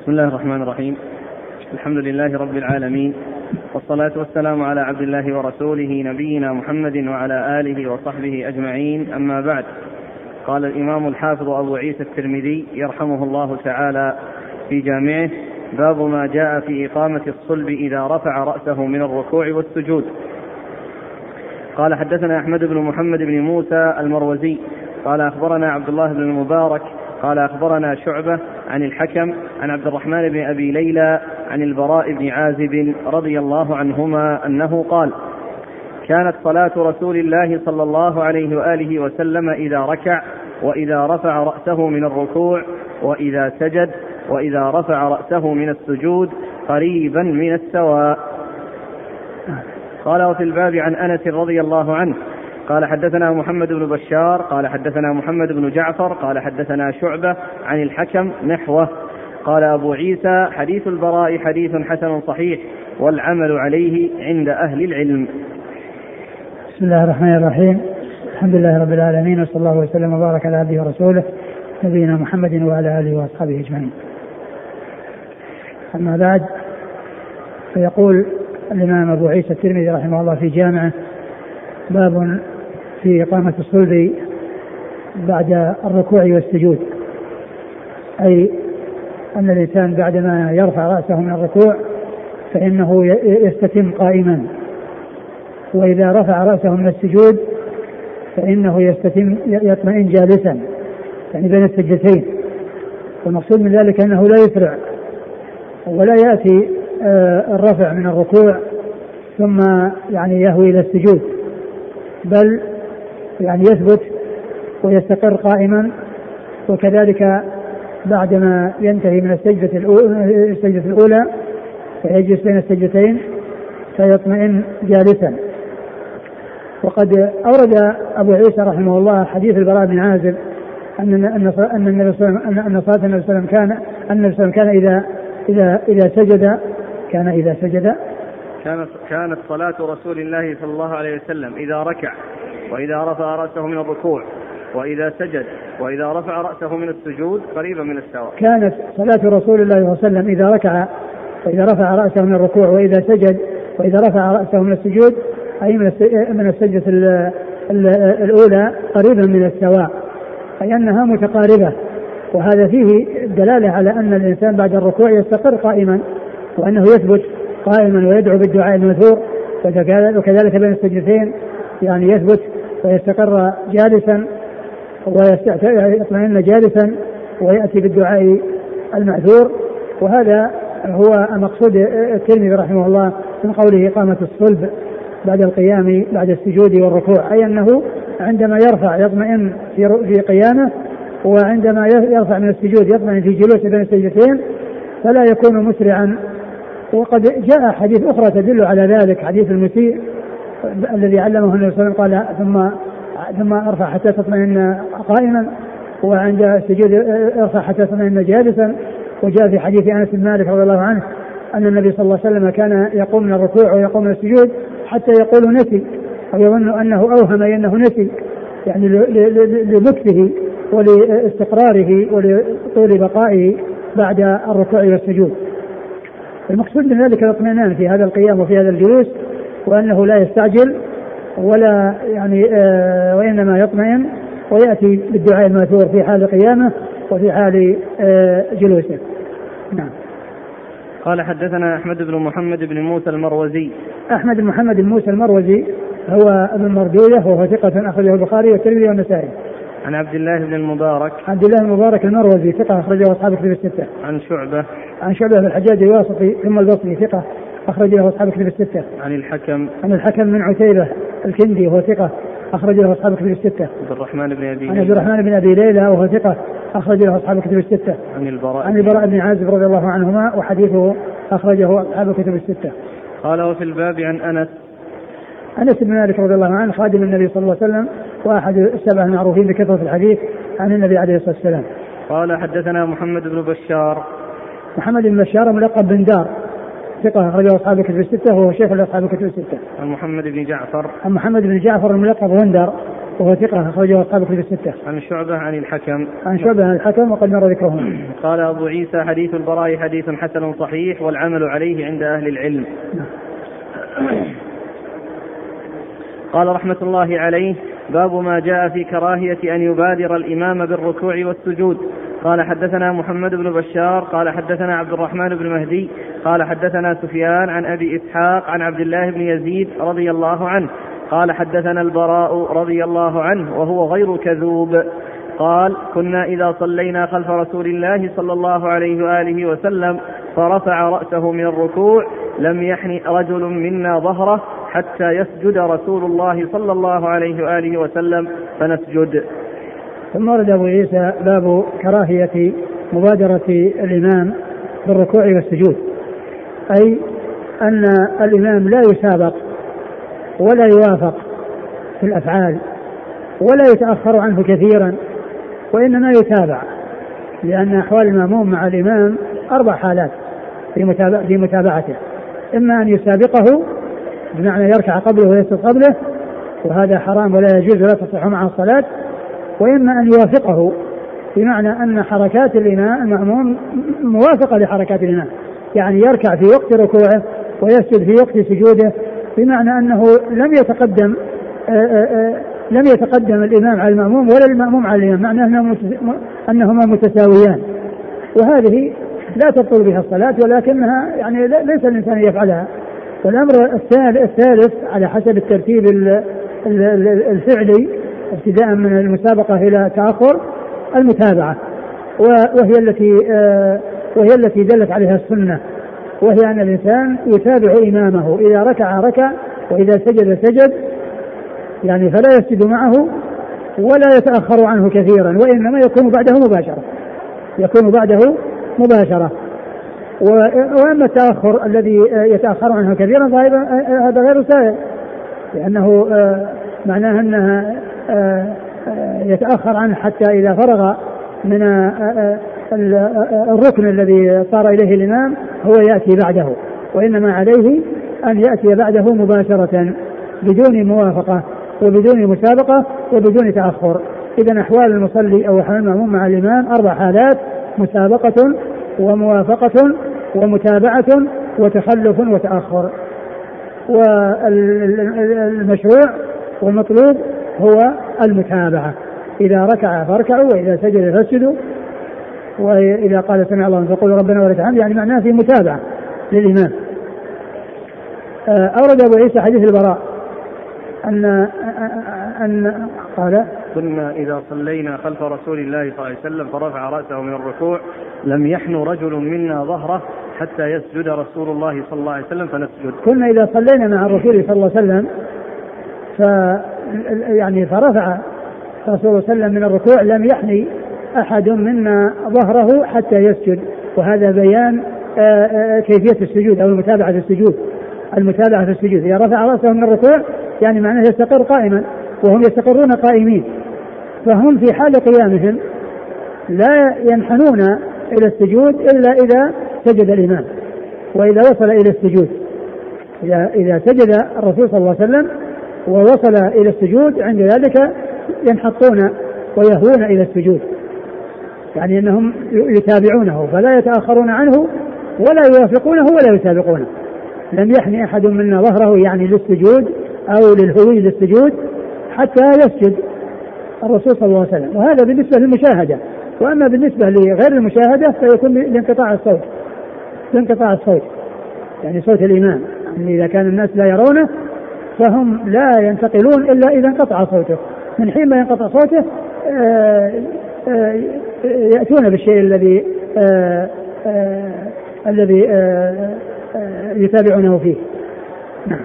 بسم الله الرحمن الرحيم. الحمد لله رب العالمين. والصلاة والسلام على عبد الله ورسوله نبينا محمد وعلى آله وصحبه أجمعين. أما بعد قال الإمام الحافظ أبو عيسى الترمذي يرحمه الله تعالى في جامعه باب ما جاء في إقامة الصلب إذا رفع رأسه من الركوع والسجود. قال حدثنا أحمد بن محمد بن موسى المروزي قال أخبرنا عبد الله بن المبارك قال أخبرنا شعبة عن الحكم عن عبد الرحمن بن أبي ليلى عن البراء بن عازب رضي الله عنهما أنه قال كانت صلاة رسول الله صلى الله عليه وآله وسلم إذا ركع وإذا رفع رأسه من الركوع وإذا سجد وإذا رفع رأسه من السجود قريبا من السواء. قال وفي الباب عن أنس رضي الله عنه قال حدثنا محمد بن بشار قال حدثنا محمد بن جعفر قال حدثنا شعبة عن الحكم نحوه. قال أبو عيسى حديث البراء حديث حسن صحيح والعمل عليه عند أهل العلم. بسم الله الرحمن الرحيم. الحمد لله رب العالمين وصلى الله وسلم وبارك على عبده ورسوله نبينا محمد وعلى آله وأصحابه أجمعين. أما بعد فيقول الإمام أبو عيسى الترمذي رحمه الله في جامعه باب في إقامة الصلب بعد الركوع والسجود. أي أن الإنسان بعدما يرفع رأسه من الركوع فإنه يستتم قائما. وإذا رفع رأسه من السجود فإنه يستتم يطمئن جالسا يعني بين السجدتين. والمقصود من ذلك أنه لا يسرع ولا يأتي الرفع من الركوع ثم يعني يهوي إلى السجود. بل يعني يثبت ويستقر قائما وكذلك بعدما ينتهي من السجدة الأولى, السجدة الأولى فيجلس بين السجدتين فيطمئن جالسا. وقد أورد أبو عيسى رحمه الله حديث البراء بن عازب أن أن أن النبي صلى الله عليه أن صلاة النبي صلى الله عليه وسلم كان أن النبي صلى الله عليه وسلم كان إذا إذا إذا سجد كان إذا سجد. كانت كانت صلاة رسول الله صلى الله عليه وسلم إذا ركع. وإذا رفع رأسه من الركوع وإذا سجد وإذا رفع رأسه من السجود قريبا من السواء. كانت صلاة رسول الله صلى الله عليه وسلم إذا ركع وإذا رفع رأسه من الركوع وإذا سجد وإذا رفع رأسه من السجود أي من السجدة الأولى قريبا من السواء أي أنها متقاربة وهذا فيه دلالة على أن الإنسان بعد الركوع يستقر قائما وأنه يثبت قائما ويدعو بالدعاء المذكور وكذلك بين السجدتين يعني يثبت ويستقر جالسا ويطمئن جالسا ويأتي بالدعاء المأثور وهذا هو مقصود الترمذي رحمه الله من قوله إقامة الصلب بعد القيام بعد السجود والركوع أي أنه عندما يرفع يطمئن في في قيامه وعندما يرفع من السجود يطمئن في جلوسه بين السجدتين فلا يكون مسرعا. وقد جاء حديث أخرى تدل على ذلك حديث المسيء الذي علمه النبي صلى الله عليه وسلم قال ثم ثم ارفع حتى تطمئن قائما. وعند السجود ارفع حتى تطمئن جالسا. وجاء في حديث أنس بن مالك رضي الله عنه أن النبي صلى الله عليه وسلم كان يقوم من الركوع ويقوم من السجود حتى يقول نسي. أو يظن أنه أوهم أنه نسي يعني لمكثه ولإستقراره ولطول بقائه بعد الركوع والسجود. المقصود من ذلك الاطمئنان في هذا القيام وفي هذا الجلوس وأنه لا يستعجل ولا يعني آه وإنما يطمئن ويأتي بالدعاء المأثور في حال قيامه وفي حال آه جلوسه. نعم. قال حدثنا أحمد بن محمد بن موسى المروزي. أحمد بن محمد بن موسى المروزي هو ابن مردويه وهو ثقة أخرجه البخاري والترمذي والنسائي. عن عبد الله بن المبارك عبد الله المبارك المروزي ثقة أخرجه أصحاب الكتب الستة. عن شعبة عن شعبة بن الحجاج الواسطي ثم البصري ثقة أخرج له أصحاب الكتب الستة. عن الحكم عن الحكم من عتيبة الكندي وهو ثقة أخرج له أصحاب الكتب الستة. عبد الرحمن بن أبي عن عبد الرحمن بن أبي ليلى وهو ثقة أخرج له أصحاب الكتب الستة. عن البراء عن البراء بن عازب رضي الله عنهما وحديثه أخرجه أصحاب الكتب الستة. قال وفي الباب عن أنس أنس بن مالك رضي الله عنه خادم النبي صلى الله عليه وسلم وأحد السبع المعروفين بكثرة الحديث عن النبي عليه الصلاة والسلام. قال حدثنا محمد بن بشار محمد بن بشار ملقب بن دار ثقة أخرجه أصحاب الكتب الستة وهو شيخ لأصحاب الكتب الستة. عن محمد بن جعفر عن محمد بن جعفر الملقب غندر وهو ثقة أخرجه أصحاب كتب الستة. عن شعبة عن الحكم. عن شعبة عن الحكم وقد مر ذكرهم. قال أبو عيسى حديث البراء حديث حسن صحيح والعمل عليه عند أهل العلم. قال رحمة الله عليه باب ما جاء في كراهية أن يبادر الإمام بالركوع والسجود قال حدثنا محمد بن بشار قال حدثنا عبد الرحمن بن مهدي قال حدثنا سفيان عن أبي إسحاق عن عبد الله بن يزيد رضي الله عنه قال حدثنا البراء رضي الله عنه وهو غير كذوب قال كنا إذا صلينا خلف رسول الله صلى الله عليه وآله وسلم فرفع رأسه من الركوع لم يحن رجل منا ظهره حتى يسجد رسول الله صلى الله عليه وآله وسلم فنسجد. ثم ورد أبو عيسى باب كراهية مبادرة الإمام بالركوع والسجود. أي أن الإمام لا يسابق ولا يوافق في الأفعال ولا يتأخر عنه كثيرا وإنما يتابع لأن أحوال المأموم مع الإمام أربع حالات في متابعته. إما أن يسابقه بمعنى يركع قبله ويسجد قبله وهذا حرام ولا يجوز ولا تصح معه الصلاة وإما أن يوافقه بمعنى أن حركات الإمام المأموم موافقة لحركات الإمام يعني يركع في وقت ركوعه ويسجد في وقت سجوده بمعنى أنه لم يتقدم آه، آه، آه، لم يتقدم الإمام على المأموم ولا المأموم على الإمام معنى أنهما متساويان. وهذه لا تبطل بها الصلاة ولكنها يعني ليس الإنسان يفعلها. والأمر الثالث على حسب الترتيب الفعلي ابتداء من المسابقة إلى تأخر المتابعة وهي التي آه، وهي التي دلت عليها السنة وهي أن الإنسان يتابع إمامه إذا ركع ركع وإذا سجد سجد يعني فلا يسجد معه ولا يتأخر عنه كثيرا وإنما يكون بعده مباشرة يكون بعده مباشرة. وأما التأخر الذي يتأخر عنه كثيرا فهذا غير سائر لأنه آه، معناه أنها آه، آه، يتأخر عنه حتى إذا فرغ من الركن الذي صار إليه الإمام هو يأتي بعده وإنما عليه أن يأتي بعده مباشرة بدون موافقة وبدون مسابقة وبدون تأخر. اذا أحوال المصلي أو أحوال المأموم مع الإمام أربع حالات مسابقة وموافقة ومتابعة وتخلف وتأخر. والمشروع والمطلوب هو المتابعة. إذا ركع فاركعوا وإذا سجد فاسجدوا. وإذا قال سمع الله فقولوا ربنا ولك الحمد يعني معناه في متابعة للإمام. آه، أورد أبو عيسى حديث البراء. أن أن قال كنا إذا صلينا خلف رسول الله صلى الله عليه وسلم فرفع رأسه من الركوع لم يحن رجل منا ظهره حتى يسجد رسول الله صلى الله عليه وسلم فنسجد. كنا إذا صلينا مع الرسول صلى الله عليه وسلم ف يعني فرفع الرسول صلى الله عليه وسلم من الركوع لم يحني أحد منا ظهره حتى يسجد. وهذا بيان آه، آه، كيفية السجود أو المتابعة في السجود المتابعة في السجود. إذا رفع رأسه من الركوع يعني معناه يستقر قائما وهم يستقرون قائمين. فهم في حال قيامهم لا ينحنون إلى السجود إلا إذا سجد الإمام وإذا وصل إلى السجود. إذا إذا سجد الرسول صلى الله عليه وسلم ووصل إلى السجود عند ذلك ينحطون ويهوون إلى السجود. يعني أنهم يتابعونه فلا يتأخرون عنه ولا يوافقونه ولا يسابقونه. لم يحني أحد منا ظهره يعني للسجود أو للهوي للسجود حتى يسجد الرسول صلى الله عليه وسلم. وهذا بالنسبة للمشاهدة. وأما بالنسبة لغير المشاهدة فيكون لانقطاع الصوت لانقطاع الصوت يعني صوت الإمام. يعني إذا كان الناس لا يرونه فهم لا ينتقلون إلا إذا انقطع صوته. من حين ما ينقطع صوته آه، آه، يأتون بالشيء الذي آه، الذي يتابعونه فيه. نعم.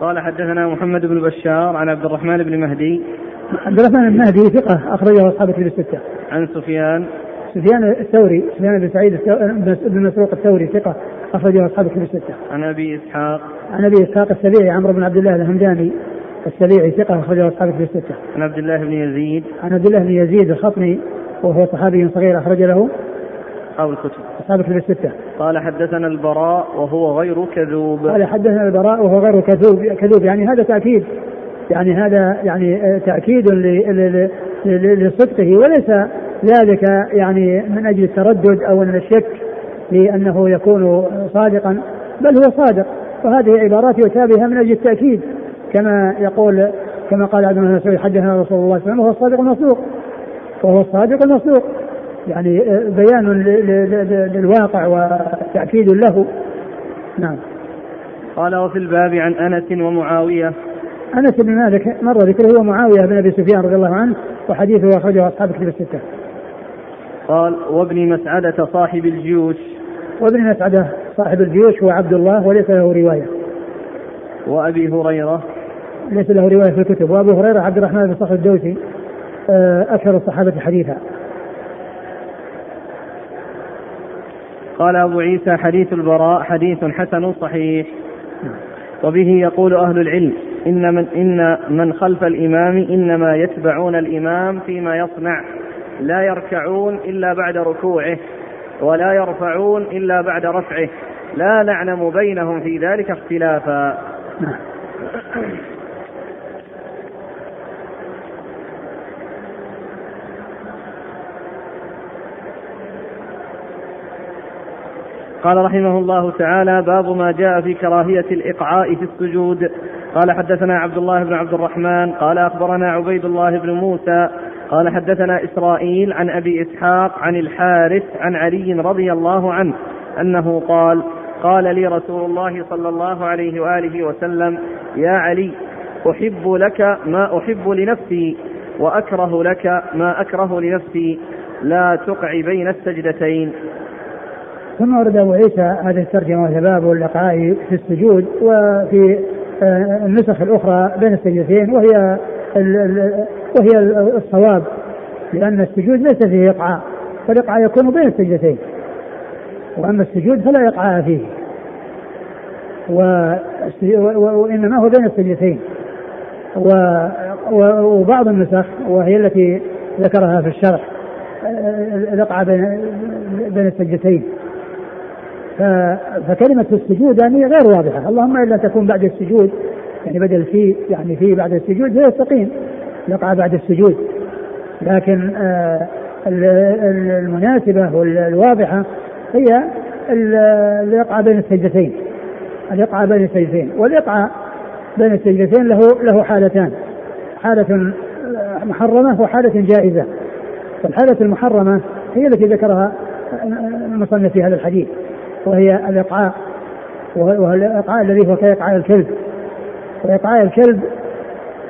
قال حدثنا محمد بن بشار عن عبد الرحمن بن مهدي. عبد الرحمن بن مهدي ثقة أخرجه أصحاب الكتب الستة. عن سفيان سفيان الثوري سفيان بن سعيد بن مسروق الثوري ثقة أخرجه أصحاب الكتب الستة. عن أبي إسحاق. عن أبي إسحاق السبيعي عمرو بن عبد الله الهمداني السبيعي ثقة أخرجه أصحاب الكتب الستة. عن عبد الله بن يزيد. عن عبد الله بن يزيد الخطمي وهو صحابي صغير أخرج له أصحاب الكتب. أصحاب الكتب الستة. قال حدثنا البراء وهو غير كذوب. قال حدثنا البراء وهو غير كذوب كذوب. يعني هذا تأكيد. يعني هذا يعني تأكيد لصدقه وليس ذلك يعني من أجل التردد أو من الشك في أنه يكون صادقا بل هو صادق. وهذه عبارات يؤتى بها من أجل التأكيد كما يقول كما قال عبد الله مسعود حدثنا رسول الله صلى الله عليه وسلم وهو الصادق المصدوق. وهو الصادق المصدوق. يعني بيان للواقع وتأكيد له. نعم. قال وفي الباب عن أنس ومعاوية. أنس بن مالك مر ذكره هو معاوية بن أبي سفيان رضي الله عنه وحديثه أخرجه أصحاب كتب الستة. قال وابن مسعدة صاحب الجيوش. وابن مسعدة صاحب الجيوش هو عبد الله وليس له رواية. وأبي هريرة. ليس له رواية في الكتب. وأبو هريرة عبد الرحمن بن صخر الدوسي آه، أكثر الصحابة حديثا. قال أبو عيسى حديث البراء حديث حسن صحيح. وبه يقول أهل العلم إن من, إن من خلف الإمام إنما يتبعون الإمام فيما يصنع. لا يركعون إلا بعد ركوعه ولا يرفعون إلا بعد رفعه لا نعلم بينهم في ذلك اختلافا. قال رحمه الله تعالى باب ما جاء في كراهية الإقعاء في السجود قال حدثنا عبد الله بن عبد الرحمن قال أخبرنا عبيد الله بن موسى قال حدثنا إسرائيل عن أبي إسحاق عن الحارث عن علي رضي الله عنه أنه قال قال لي رسول الله صلى الله عليه وآله وسلم يا علي أحب لك ما أحب لنفسي وأكره لك ما أكره لنفسي. لا تقع بين السجدتين. ثم ورد أبو عيسى هذه الترجمة وهي باب اللقاء في السجود وفي آه، النسخ الأخرى بين السجدتين وهي وهي الصواب لأن السجود ليس فيه إقعاء فالإقعاء يكون بين السجدتين. وأما السجود فلا إقعاء فيه. وإنما هو بين السجدتين. وبعض النسخ وهي التي ذكرها في الشرح الإقعاء بين بين السجدتين. فكلمة السجود يعني غير واضحة. اللهم إلا تكون بعد السجود يعني بدل في يعني في بعد السجود فيستقيم يقع بعد السجود. لكن آه المناسبة والواضحة هي الإقعاء بين السجدتين. الإقعاء بين السجدتين. والإقعاء بين السجدتين له له حالتان. حالة آه، محرمة وحالة جائزة. فالحالة المحرمة هي التي ذكرها المصنف في هذا الحديث وهي الإقعاء وهو الإقعاء الذي هو كإقعاء الكلب. وإقعاء الكلب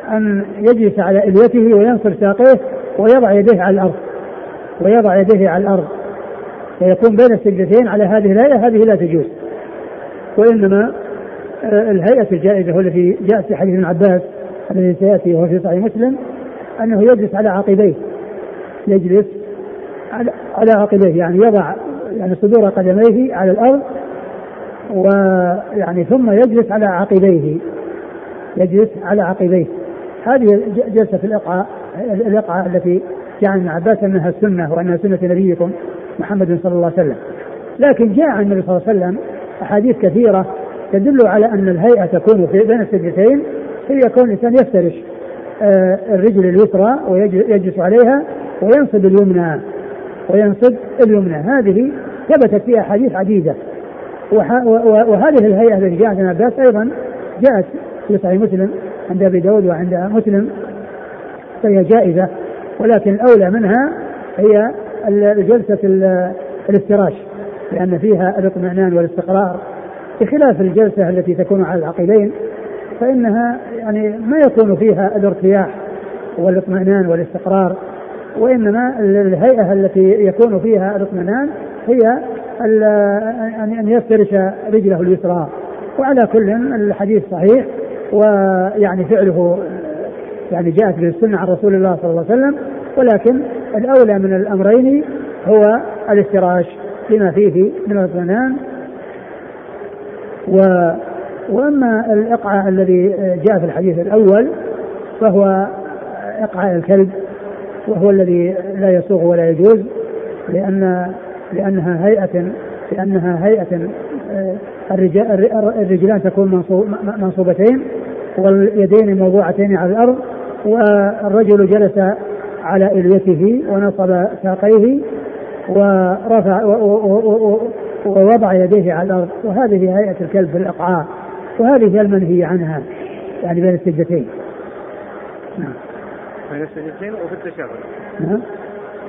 أن يجلس على إليته وينصب ساقيه ويضع يديه على الأرض ويضع يديه على الأرض ويكون بين السجدتين على هذه الهيئة هذه لا تجوز. وإنما آه، الهيئة الجائزة والتي جاءت في حديث ابن عباس الذي سيأتي وهو في صحيح مسلم أنه يجلس على عقبيه يجلس على عقبيه يعني يضع يعني صدور قدميه على الأرض ويعني ثم يجلس على عقبيه. يجلس على عقبيه. هذه جلسة الإقعاء الإقعاء التي جاء عن عباس أنها السنة وأنها سنة نبيكم محمد صلى الله عليه وسلم. لكن جاء عن النبي صلى الله عليه وسلم أحاديث كثيرة تدل على أن الهيئة تكون في بين السجدتين هي كون الإنسان يفترش آه، الرجل اليسرى ويجلس عليها وينصب اليمنى وينصب اليمنى. هذه ثبتت فيها أحاديث عديدة. وهذه الهيئة التي جاءت عن عباس أيضا جاءت في صحيح مسلم عند أبي داود وعند مسلم فهي جائزة. ولكن الأولى منها هي جلسة الافتراش لأن فيها الاطمئنان والاستقرار. بخلاف الجلسة التي تكون على العقلين فإنها يعني ما يكون فيها الارتياح والاطمئنان والاستقرار وإنما الهيئة التي يكون فيها الاطمئنان هي أن يفترش رجله اليسرى. وعلى كل الحديث صحيح ويعني فعله يعني جاءت به السنة عن رسول الله صلى الله عليه وسلم ولكن الأولى من الأمرين هو الافتراش لما فيه من الاطمئنان و وأما الاقعاء الذي جاء في الحديث الأول فهو اقعاء الكلب وهو الذي لا يسوغ ولا يجوز لأن لأنها هيئة لأنها هيئة آه، الرجلان تكون منصوبتين واليدين موضوعتين على الأرض والرجل جلس على إليته ونصب ساقيه ورفع ووضع يديه على الأرض. وهذه هيئة الكلب في الإقعاء وهذه هي المنهي عنها يعني بين السجدتين نعم. بين السجدتين وفي التشهد. نعم.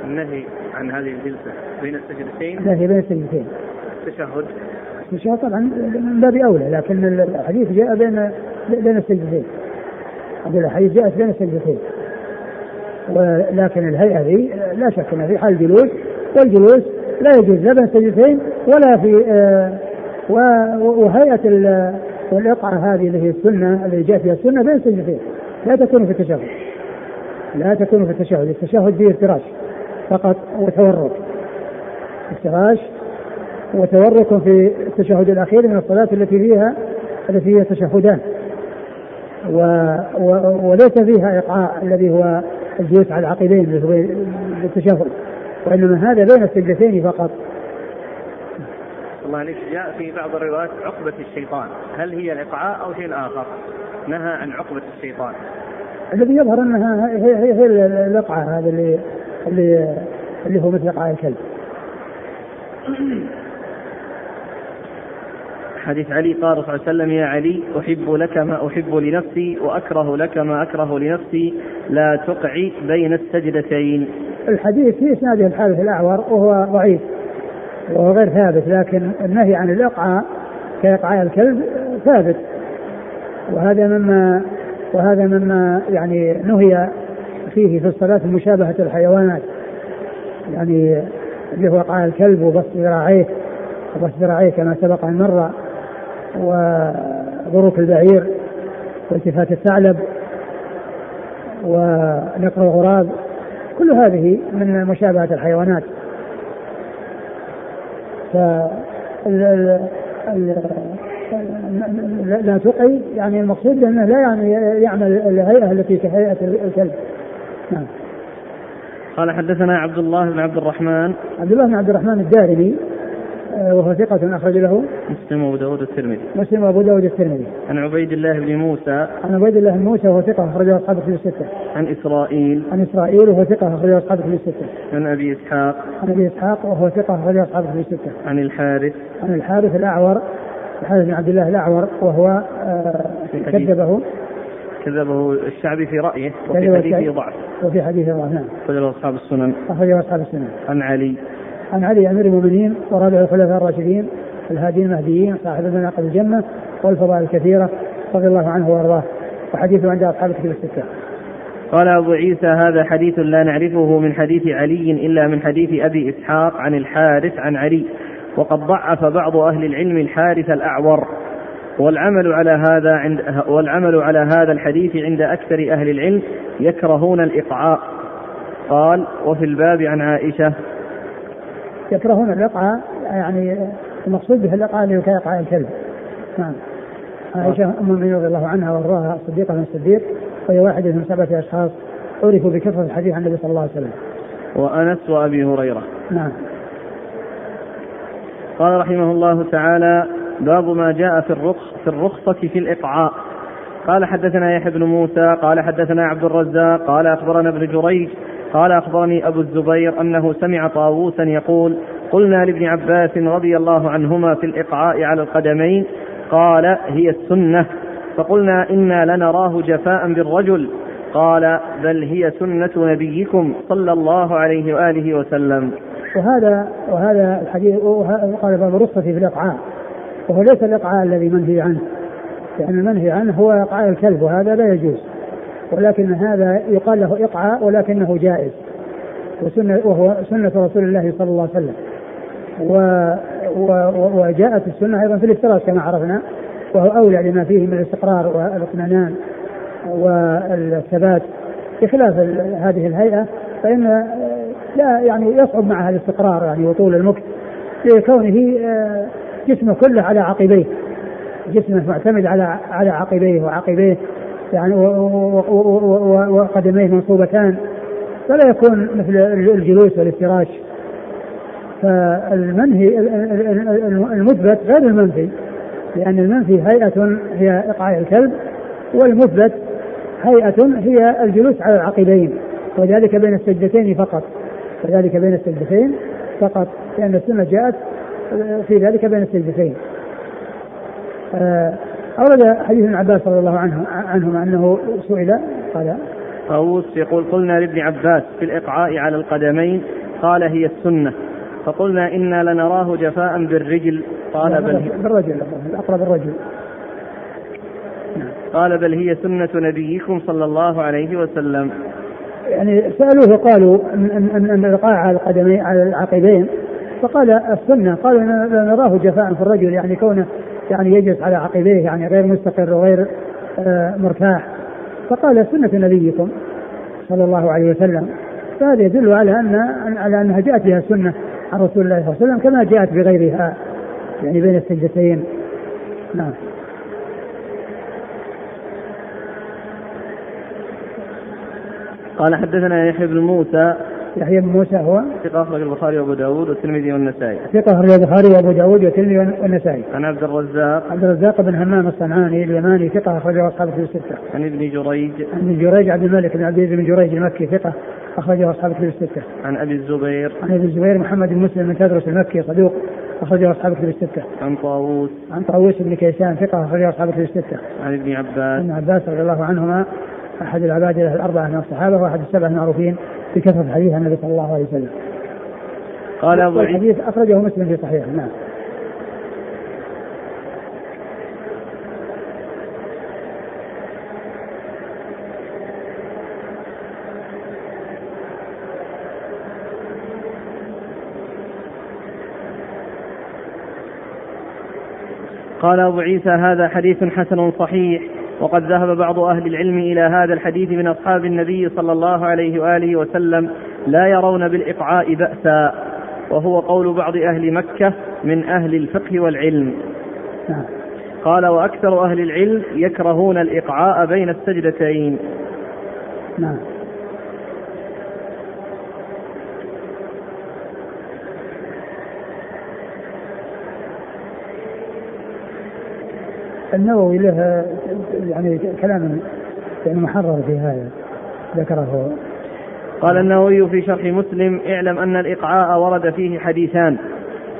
النهي عن هذه الجلسة بين السجدتين؟ النهي بين السجدتين. التشهد. التشهد طبعا من باب أولى لكن الحديث جاء بين بين السجدتين. الحديث جاءت بين السجدتين. ولكن الهيئة ذي لا شك أن في حال الجلوس والجلوس لا يجوز لا بين السجدتين ولا في آه وهيئة الإقعاء هذه اللي هي السنة اللي جاء فيها السنة بين السجدتين. لا تكون في التشهد. لا تكون في التشهد. التشهد فيه افتراش فقط وتورك افتراش وتورك في التشهد الأخير من الصلاة التي فيها التي هي تشهدان. و و وليس فيها إقعاء الذي هو الجلوس على العقبين التشهد وإنما هذا بين السجدتين فقط. الله عليك. جاء في بعض الروايات عقبة الشيطان. هل هي الإقعاء أو شيء آخر؟ نهى عن عقبة الشيطان. الذي يظهر أنها هي هي, هي الاقعه هذا اللي اللي اللي هو مثل إقعاء الكلب. حديث علي قال صلى الله عليه وسلم يا علي أحب لك ما أحب لنفسي وأكره لك ما أكره لنفسي لا تقعي بين السجدتين. الحديث في إسناده الحارث الأعور وهو ضعيف وهو غير ثابت لكن النهي عن الإقعاء كإقعاء الكلب ثابت. وهذا مما وهذا مما يعني نهي فيه في الصلاة مشابهة الحيوانات يعني اللي هو إقعاء الكلب وبسط ذراعيه وبسط ذراعيه كما سبق أن مر. وبروك البعير والتفات الثعلب ونقر الغراب كل هذه من مشابهة الحيوانات. ف لا تقي يعني المقصود أنه لا يعني يعمل الهيئة التي كهيئة الكلب. نعم. قال حدثنا عبد الله بن عبد الرحمن. عبد الله بن عبد الرحمن الدارمي وهو ثقة أخرج له مسلم وأبو داود الترمذي مسلم وأبو داود الترمذي عن عبيد الله بن موسى. عن عبيد الله بن موسى وهو ثقة أخرجه أصحاب كتب الستة. عن إسرائيل. عن إسرائيل وهو ثقة أخرجه أصحاب كتب الستة. عن أبي إسحاق. عن أبي إسحاق وهو ثقة أخرجه أصحاب كتب الستة. عن الحارث. عن الحارث الأعور. الحارث بن عبد الله الأعور وهو آه كذبه. كذبه الشعبي في رأيه وفي حديثه ضعف. وفي حديثه ضعف. نعم. أخرجه أصحاب السنن. أخرجه أصحاب السنن. عن علي. عن علي أمير المؤمنين ورابع الخلفاء الراشدين الهادي المهديين صاحب المناقب الجنة والفضائل الكثيرة رضي الله عنه وأرضاه. وحديثه عند أصحاب الكتب الستة. قال أبو عيسى هذا حديث لا نعرفه من حديث علي إلا من حديث أبي إسحاق عن الحارث عن علي وقد ضعف بعض أهل العلم الحارث الأعور. والعمل على هذا عند والعمل على هذا الحديث عند أكثر أهل العلم يكرهون الإقعاء. قال وفي الباب عن عائشة يكرهون الإقعاء يعني المقصود به الإقعاء اللي كإقعاء الكلب. نعم. عائشة أم المؤمنين رضي الله عنها وأرضاها الصديقة من الصديق وهي واحدة من سبعة أشخاص عرفوا بكثرة الحديث عن النبي صلى الله عليه وسلم. وأنس وأبي هريرة. نعم. قال رحمه الله تعالى باب ما جاء في الرخص في الرخصة في الإقعاء. قال حدثنا يحيى بن موسى قال حدثنا عبد الرزاق قال أخبرنا ابن جريج قال أخبرني أبو الزبير أنه سمع طاووسا يقول قلنا لابن عباس رضي الله عنهما في الإقعاء على القدمين قال هي السنة. فقلنا إنا لنراه جفاء بالرجل. قال بل هي سنة نبيكم صلى الله عليه وآله وسلم. وهذا وهذا الحديث قال باب الرخصة في الإقعاء وهو ليس الإقعاء الذي منهي عنه لأن يعني المنهي عنه هو إقعاء الكلب وهذا لا يجوز. ولكن هذا يقال له إقعاء ولكنه جائز. وسنة وهو سنة رسول الله صلى الله عليه وسلم. و و وجاءت السنة أيضا في الافتراس كما عرفنا. وهو أولى لما فيه من الاستقرار والاطمئنان والثبات. بخلاف هذه الهيئة فإن لا يعني يصعب معها الاستقرار يعني وطول المكث. لكونه آه، جسمه كله على عقبيه. جسمه معتمد على على عقبيه وعقبيه. يعني وقدميه منصوبتان فلا يكون مثل الجلوس والإفتراش. فالمنهي المثبت غير المنفي لأن المنفي هيئة هي إقعاء الكلب والمثبت هيئة هي الجلوس على العقبين. وذلك بين السجدتين فقط. وذلك بين السجدتين فقط لأن السنة جاءت في ذلك بين السجدتين. آه، أورد حديث ابن عباس رضي الله عنه عنهما أنه سئل قال طاووس يقول قلنا لابن عباس في الإقعاء على القدمين قال هي السنة. فقلنا إنا لنراه جفاء بالرجل. قال بل هي بالرجل الأقرب الرجل. قال بل هي سنة نبيكم صلى الله عليه وسلم. يعني سألوه قالوا أن أن الإلقاء على القدمين على العقبين فقال السنة. قالوا نراه جفاء في الرجل يعني كونه يعني يجلس على عقبيه يعني غير مستقر وغير آه، مرتاح. فقال سنة نبيكم صلى الله عليه وسلم. فهذا يدل على أن على أنها جاءت بها السنة عن رسول الله صلى الله عليه وسلم كما جاءت بغيرها يعني بين السجدتين. نعم. قال حدثنا يحيى بن موسى يحيى بن موسى هو؟ ثقة أخرج البخاري وأبو داود والترمذي والنسائي. ثقة أخرج البخاري وأبو داود والترمذي والنسائي. عن عبد الرزاق. عبد الرزاق بن همام الصنعاني اليماني ثقة أخرجه أصحاب الكتب الستة. عن ابن جريج. عن ابن جريج عبد الملك بن عبد العزيز بن جريج المكي ثقة أخرجه أصحاب الكتب الستة. عن أبي الزبير. عن أبي الزبير محمد بن مسلم بن تدرس المكي صدوق أخرجه أصحاب الكتب الستة. عن طاووس. عن طاووس بن كيسان ثقة أخرجه أصحاب الكتب الستة. عن ابن عباس. ابن عباس رضي الله عنهما أحد العباد الأربعة من الصحابة وأحد السبعة المعروفين. بكثرة حديث النبي صلى الله عليه وسلم. قال أبو الحديث أخرجه مسلم في صحيحه نعم. قال أبو عيسى هذا حديث حسن صحيح وقد ذهب بعض أهل العلم إلى هذا الحديث من أصحاب النبي صلى الله عليه وآله وسلم لا يرون بالإقعاء بأسا وهو قول بعض أهل مكة من أهل الفقه والعلم. قال وأكثر أهل العلم يكرهون الإقعاء بين السجدتين. نعم. النووي له يعني كلام يعني محرر في هذا ذكره. قال النووي في شرح مسلم اعلم أن الإقعاء ورد فيه حديثان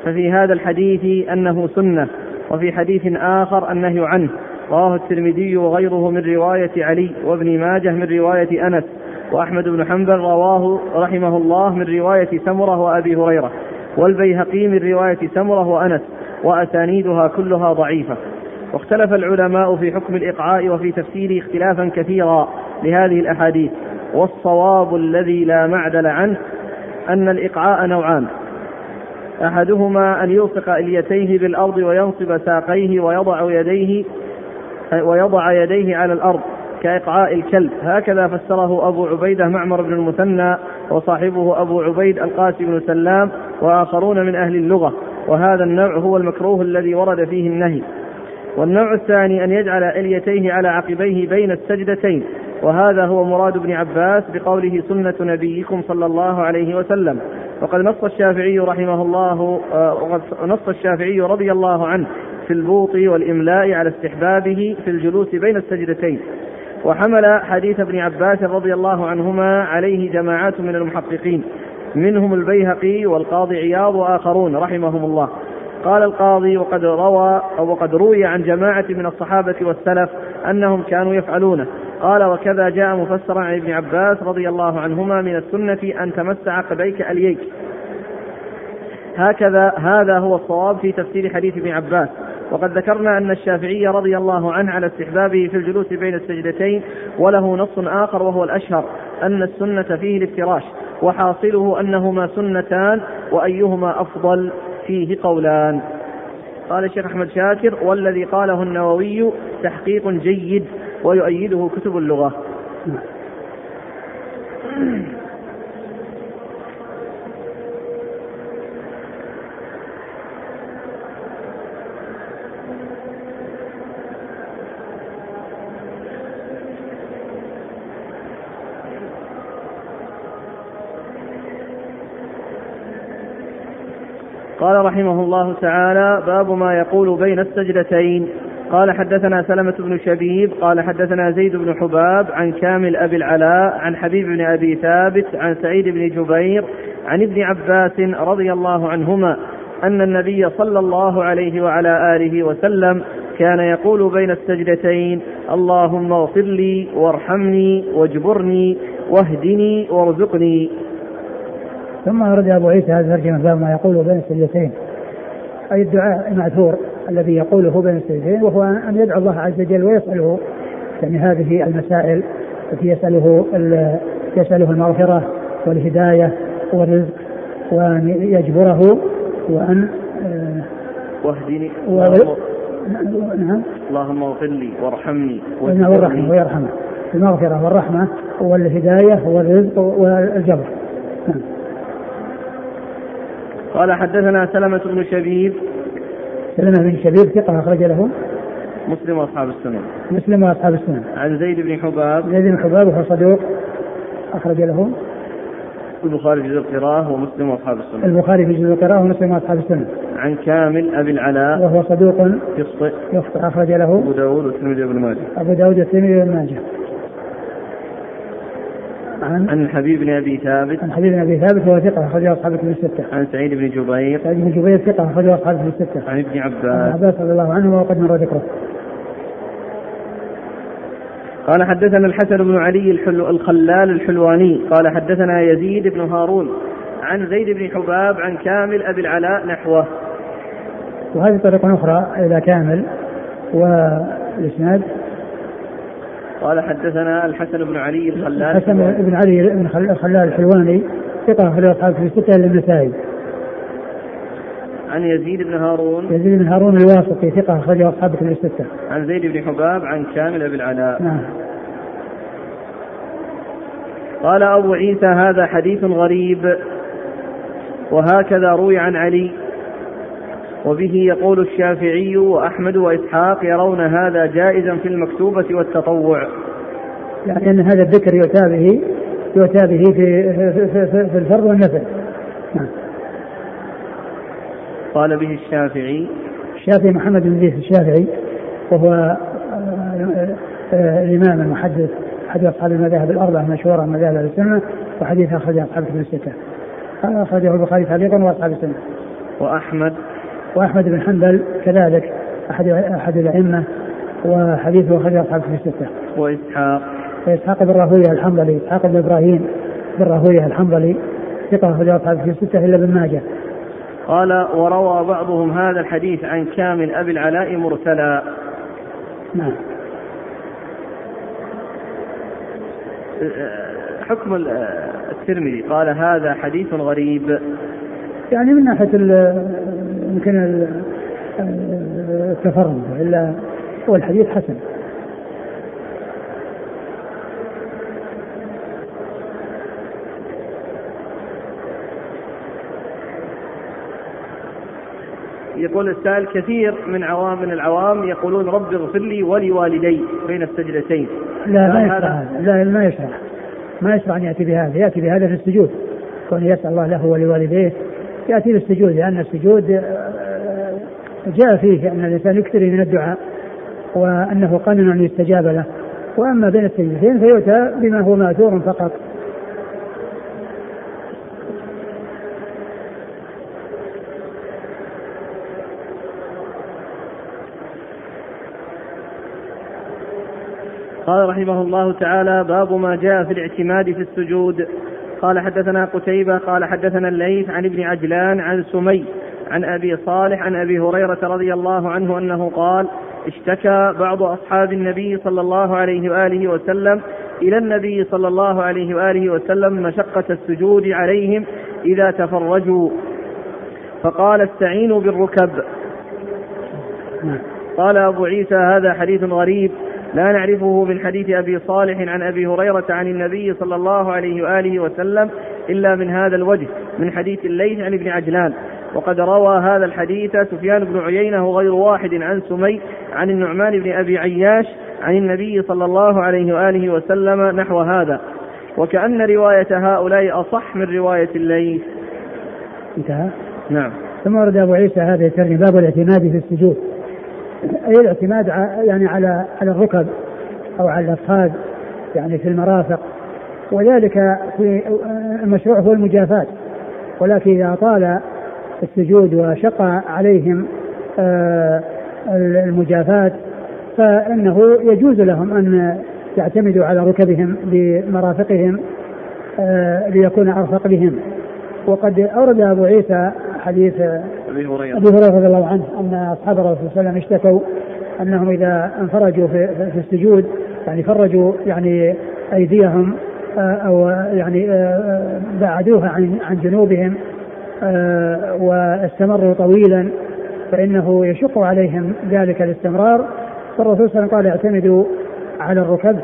ففي هذا الحديث أنه سنة وفي حديث آخر النهي عنه رواه الترمذي وغيره من رواية علي وابن ماجه من رواية أنس وأحمد بن حنبل رواه رحمه الله من رواية سمرة وأبي هريرة والبيهقي من رواية سمرة وأنس وأسانيدها كلها ضعيفة. واختلف العلماء في حكم الإقعاء وفي تفسيره اختلافا كثيرا لهذه الأحاديث. والصواب الذي لا معدل عنه أن الإقعاء نوعان. أحدهما أن يلصق إليتيه بالأرض وينصب ساقيه ويضع يديه ويضع يديه على الأرض كإقعاء الكلب. هكذا فسره أبو عبيدة معمر بن المثنى وصاحبه أبو عبيد القاسم بن سلام وآخرون من أهل اللغة. وهذا النوع هو المكروه الذي ورد فيه النهي. والنوع الثاني أن يجعل إليتيه على عقبيه بين السجدتين. وهذا هو مراد ابن عباس بقوله سنة نبيكم صلى الله عليه وسلم. وقد نص الشافعي رحمه الله آه، وقد نص الشافعي رضي الله عنه في البوط والإملاء على استحبابه في الجلوس بين السجدتين. وحمل حديث ابن عباس رضي الله عنهما عليه جماعات من المحققين منهم البيهقي والقاضي عياض وآخرون رحمهم الله. قال القاضي وقد روى أو وقد روي عن جماعة من الصحابة والسلف أنهم كانوا يفعلونه. قال وكذا جاء مفسرا عن ابن عباس رضي الله عنهما من السنة أن تمس عقبيك أليك هكذا هذا هو الصواب في تفسير حديث ابن عباس. وقد ذكرنا أن الشافعي رضي الله عنه على استحبابه في الجلوس بين السجدتين وله نص آخر وهو الأشهر أن السنة فيه الافتراش وحاصله أنهما سنتان وأيهما أفضل. فيه قولان. قال الشيخ أحمد شاكر والذي قاله النووي تحقيق جيد ويؤيده كتب اللغة. قال رحمه الله تعالى باب ما يقول بين السجدتين. قال حدثنا سلمة بن شبيب قال حدثنا زيد بن حباب عن كامل أبي العلاء عن حبيب بن أبي ثابت عن سعيد بن جبير عن ابن عباس رضي الله عنهما أن النبي صلى الله عليه وعلى آله وسلم كان يقول بين السجدتين اللهم اغفر لي وارحمني واجبرني واهدني وارزقني. ثم ورد أبو عيسى هذا الترجمة باب ما يقوله بين السجدتين. أي الدعاء الماثور الذي يقوله بين السجدتين وهو أن يدعو الله عز وجل ويسأله يعني هذه المسائل التي يسأله يسأله المغفرة والهداية والرزق وأن يجبره وأن آه، واهدني. نعم. اللهم اغفر لي وارحمني والرحمه ويرحمه. المغفرة والرحمة والهداية والرزق والجبر. نعم. قال حدثنا سلمة بن شبيب. سلمة بن شبيب ثقة أخرج له. مسلم وأصحاب السنن. مسلم وأصحاب السنن. عن زيد بن حباب. زيد بن حباب وهو صدوق أخرج له. البخاري في جزء القراءة ومسلم وأصحاب السنن. البخاري في جزء القراءة ومسلم وأصحاب السنن. عن كامل أبي العلاء. وهو صدوق يخطئ. يخطئ أخرج له. أبو داود والترمذي وابن ماجه. أبو داود والترمذي وابن ماجه. عن عن حبيب بن أبي ثابت. عن حبيب بن أبي ثابت وهو ثقة أخرجه أصحاب الكتب الستة. عن سعيد بن جبير. سعيد بن جبير ثقة أخرجه أصحاب الكتب الستة. عن ابن عباس. عن عباس رضي الله عنه وقد مر ذكره. قال حدثنا الحسن بن علي الحلو الخلال الحلواني. قال حدثنا يزيد بن هارون عن زيد بن حباب عن كامل أبي العلاء نحوه. وهذه طريقة أخرى إلى كامل والإسناد قال حدثنا الحسن بن علي الخلال الحسن بن علي بن الخلال الحلواني ثقة في أصحاب في الستة للنسائي عن يزيد بن هارون. يزيد بن هارون الواسطي ثقة أخرجه أصحاب في الستة. عن زيد بن حباب عن كامل بن العلاء. نعم. قال أبو عيسى هذا حديث غريب. وهكذا روي عن علي. وبه يقول الشافعي وأحمد وإسحاق يرون هذا جائزا في المكتوبة والتطوع. يعني أن هذا الذكر يؤتى به يؤتى به في, في, في, في الفرض والنفل. نعم. قال به الشافعي. الشافعي محمد بن زيد الشافعي وهو آه، آه، الإمام المحدث أحد أصحاب المذاهب الأربعة المشهورة مذاهب السنة وحديث أخرجه أصحاب الكتب الستة. أخرجه البخاري تعليقا وأصحاب السنة. وأحمد وأحمد بن حنبل كذلك احد أحد الأئمة وحديثه اخرجه أصحاب في الستة. وإسحاق واسحاق بن راهوية الحنبلي إسحاق بن إبراهيم بن راهوية الحنبلي ثقة اخرجه أصحاب في الستة إلا ابن ماجه. قال وروى بعضهم هذا الحديث عن كامل أبي العلاء مرسلا. نعم. حكم الترمذي قال هذا حديث غريب يعني من ناحية يمكن التفرد والا هو الحديث حسن. يقول السائل كثير من عوام من العوام يقولون رب اغفر لي ولوالدي بين السجدتين. لا ما يشرع لا ما يشرع ما يشرع أن يأتي بهذا. يأتي بهذا في السجود. كون يسأل الله له ولوالديه يأتي بالسجود لأن السجود جاء فيه أن الإنسان يكثر من الدعاء وأنه قانون أن يستجاب له. وأما بين السجدتين فيؤتى بما هو ماثور فقط. قال رحمه الله تعالى باب ما جاء في الاعتماد في السجود. قال حدثنا قتيبة قال حدثنا الليث عن ابن عجلان عن سمي عن أبي صالح عن أبي هريرة رضي الله عنه أنه قال اشتكى بعض أصحاب النبي صلى الله عليه وآله وسلم إلى النبي صلى الله عليه وآله وسلم مشقة السجود عليهم إذا تفرجوا. فقال استعينوا بالركب. قال أبو عيسى هذا حديث غريب لا نعرفه من حديث أبي صالح عن أبي هريرة عن النبي صلى الله عليه وآله وسلم إلا من هذا الوجه من حديث الليث عن ابن عجلان. وقد روى هذا الحديث سفيان بن عيينة غير واحد عن سمي عن النعمان بن أبي عياش عن النبي صلى الله عليه وآله وسلم نحو هذا. وكأن رواية هؤلاء أصح من رواية الليث. انتهى؟ نعم. ثم ورد أبو عيسى هذا الترجمة باب الاعتماد في السجود. أي الاعتماد يعني على على الركب أو على الافخاذ يعني في المرافق. وذلك في المشروع هو المجافاة ولكن إذا طال السجود وشق عليهم آه، المجافاة فإنه يجوز لهم أن يعتمدوا على ركبهم بمرافقهم آه، ليكون أرفق بهم. وقد أورد أبو عيسى حديث أبي هريرة. أبي هريرة رضي الله عنه أن أصحاب الرسول صلى الله عليه وسلم اشتكوا أنهم إذا انفرجوا في, في السجود يعني فرجوا يعني أيديهم آه، أو يعني بعدوها عن عن جنوبهم. واستمروا طويلا فإنه يشق عليهم ذلك الاستمرار. فالرسول صلى الله عليه وسلم قال اعتمدوا على الركب.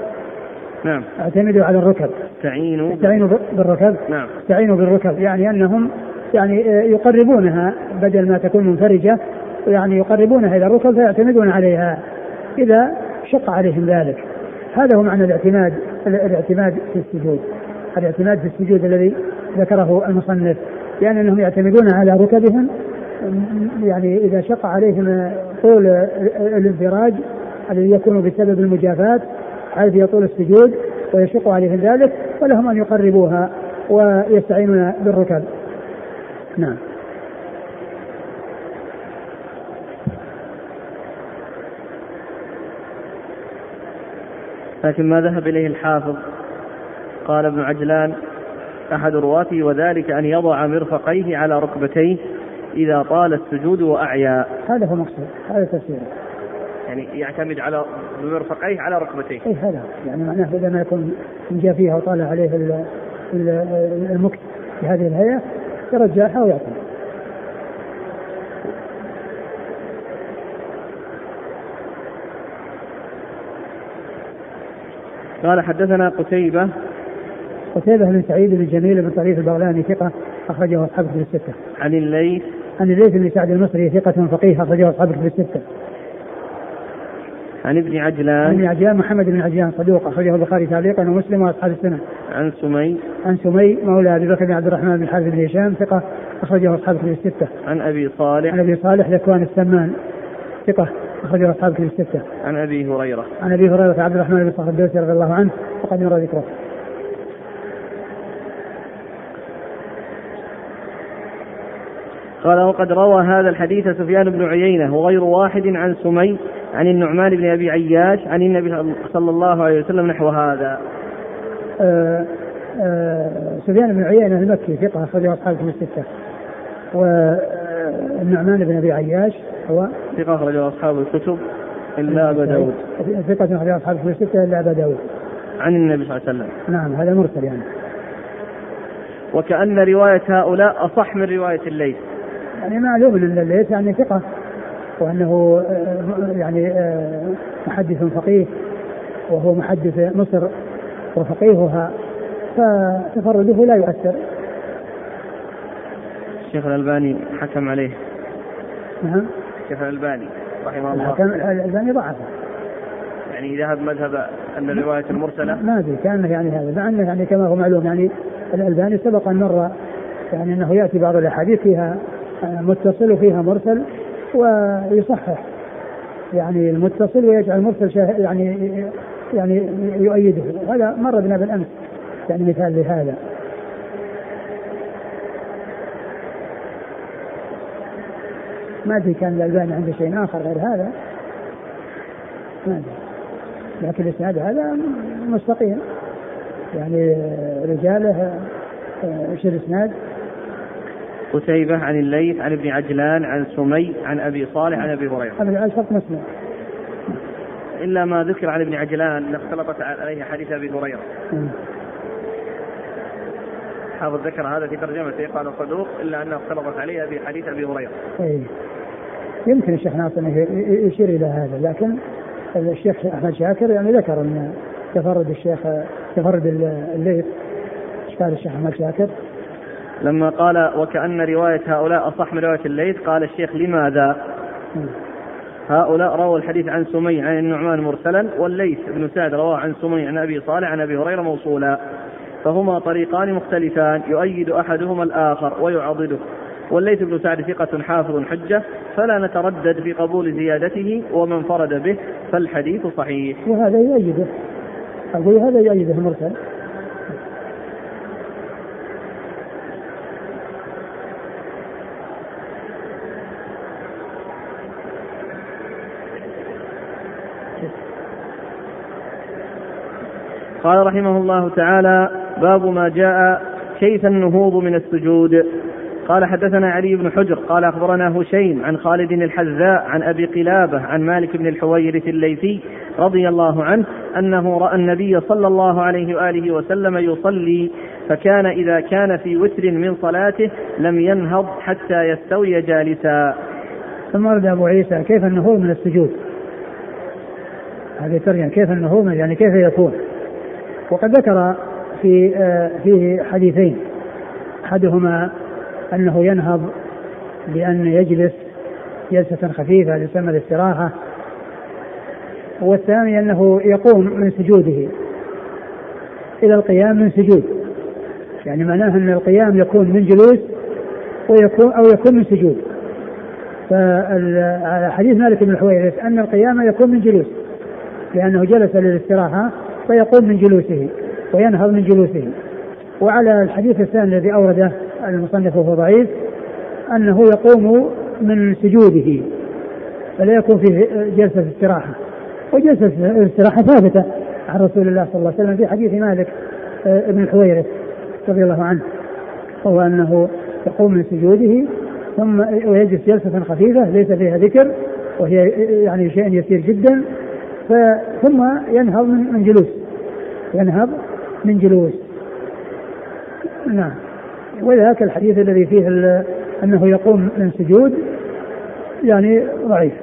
نعم. اعتمدوا على الركب. استعينوا. استعينوا بالركب. نعم. استعينوا بالركب. يعني أنهم يعني يقربونها بدل ما تكون منفرجة. يعني يقربونها إلى الركب فيعتمدون عليها. إذا شق عليهم ذلك. هذا هو معنى الاعتماد الاعتماد في السجود. الاعتماد في السجود الذي ذكره المصنف. يعني إنهم يعتمدون على ركبهم يعني إذا شق عليهم طول الانفراج الذي يكون بسبب المجافاة حيث يطول السجود ويشق عليهم ذلك فلهم أن يقربوها ويستعينون بالركب. نعم. لكن ما ذهب إليه الحافظ قال ابن عجلان أحد رواته وذلك أن يضع مرفقيه على ركبتيه إذا طال السجود وأعيا. هذا هو المقصود هذا تفسيره. يعني يعتمد على بمرفقيه على ركبتيه. اي هذا يعني معناه إذا ما يكون فيها وطال عليه المكت بهذه الهيئة يرجعها ويعتمد. قال حدثنا قتيبة قتيبة بن سعيد بن جميل بن طريف البغلاني ثقة أخرجه أصحاب في الستة. عن الليث عن الليث بن سعد المصري ثقة فقيه أخرجه أصحاب في الستة. عن ابن عجلان عن ابن عجلان محمد بن عجلان صدوق أخرجه البخاري تعليقا ومسلم وأصحاب السنة. عن سمي عن سمي مولى أبي بكر بن عبد الرحمن بن حازم بن هشام ثقة أخرجه أصحاب في الستة. عن أبي صالح عن أبي صالح ذكوان السمان ثقة أخرجه أصحاب في الستة. عن أبي هريرة عن أبي هريرة عبد الرحمن بن صخر الدوسي رضي الله عنه وقد مر ذكره. قال وقد روى هذا الحديث سفيان بن عيينة وغير واحد عن سمي عن النعمان بن أبي عياش عن النبي صلى الله عليه وسلم نحو هذا. آه آه سفيان بن عيينة المكي ثقة أخرجه أصحاب في الستة. والنعمان بن أبي عياش هو؟ ثقة أخرجه أصحاب الكتب إلا أبا داود. ثقة أخرجه أصحاب في الستة إلا أبا داود. عن النبي صلى الله عليه وسلم. نعم هذا مرسل يعني. وكأن رواية هؤلاء أصح من رواية الليث يعني معلوم الليث يعني ثقة وأنه آه، يعني آه، محدث فقيه وهو محدث مصر وفقيهها فتفرده لا يؤثر. الشيخ الألباني حكم عليه. نعم. الشيخ الألباني رحمه الله. حكم الألباني ضعفه. يعني ذهب مذهب أن الرواية المرسلة؟ ما أدري كأنه يعني هذا مع أنه يعني كما هو معلوم يعني الألباني سبق أن مر يعني أنه يأتي بعض الأحاديث فيها متصل وفيها مرسل ويصحح. يعني المتصل ويجعل المرسل يعني يعني يؤيده. هذا مر بنا بالأمس. يعني مثال لهذا. ما أدري كان الألباني عنده شيء آخر غير هذا. ما أدري. لكن الإسناد هذا مستقيم. يعني رجاله إيش الاسناد؟ قتيبة عن الليث عن ابن عجلان عن سمي عن أبي صالح عن أبي هريرة. هذا الشرط مسلم إلا ما ذكر عن ابن عجلان اختلطت عليه حديث أبي هريرة. حافظ ذكر هذا في ترجمته قال صدوق إلا أنه اختلطت عليه بحديث أبي هريرة. أي يمكن الشيخ ناصر يشير إلى هذا لكن الشيخ أحمد شاكر يعني ذكر أن تفرد الشيخ تفرد الليث قال الشيخ أحمد شاكر. لما قال وكأن رواية هؤلاء أصح من رواية الليث قال الشيخ لماذا؟ هؤلاء رووا الحديث عن سمي عن النعمان مرسلا والليث بن سعد رواه عن سمي عن أبي صالح عن أبي هريرة موصولا. فهما طريقان مختلفان يؤيد أحدهما الآخر ويعضده. والليث بن سعد ثقة حافظ حجة فلا نتردد في قبول زيادته ومن فرد به فالحديث صحيح. وهذا يؤيده. أقول هذا يؤيده المرسل. قال رحمه الله تعالى باب ما جاء كيف النهوض من السجود قال حدثنا علي بن حجر قال أخبرنا هشيم عن خالد الحذاء عن أبي قلابة عن مالك بن الحويرث الليثي رضي الله عنه أنه رأى النبي صلى الله عليه وآله وسلم يصلي فكان إذا كان في وتر من صلاته لم ينهض حتى يستوي جالسا. ثم ورد أبو عيسى كيف النهوض من السجود؟ هذه ترجمة كيف النهوض يعني كيف يكون؟ وقد ذكر في آه، فيه حديثين. أحدهما أنه ينهض بان يجلس جلسة خفيفة تسمى الاستراحة والثاني أنه يقوم من سجوده إلى القيام من سجود. يعني معناه أن القيام يكون من جلوس ويكون أو يكون من سجود. فعلى حديث مالك بن الحويرث أن القيام يكون من جلوس لأنه جلس للاستراحة فيقوم من جلوسه وينهض من جلوسه. وعلى الحديث الثاني الذي أورده المصنف وهو ضعيف أنه يقوم من سجوده فلا يكون في جلسة استراحة. وجلسة الاستراحة ثابتة عن رسول الله صلى الله عليه وسلم في حديث مالك آه، ابن الحويرث رضي الله عنه وهو أنه يقوم من سجوده ثم ويجلس جلسة خفيفة ليس فيها ذكر وهي يعني شيء يسير جدا. ثم ينهض من جلوس. ينهض من جلوس. نعم. وذاك الحديث الذي فيه أنه يقوم من سجود يعني ضعيف.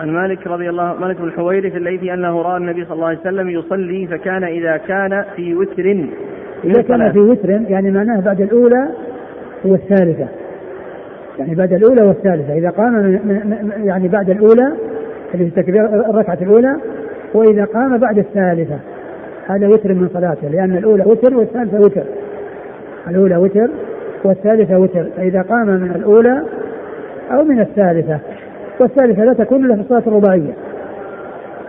عن مالك رضي الله مالك بن الحويرث الليثي أنه رأى النبي صلى الله عليه وسلم يصلي فكان إذا كان في وتر إذا كان في وتر يعني معناه بعد الأولى والثالثة. يعني بعد الأولى والثالثة. إذا قام يعني بعد الأولى اللي في التكبير الركعة الأولى وإذا قام بعد الثالثة هذا وتر من صلاته لأن الأولى وتر والثالثة وتر. الأولى وتر والثالثة وتر. فإذا قام من الأولى أو من الثالثة والثالثة لا تكون إلا في الصلاة الرباعية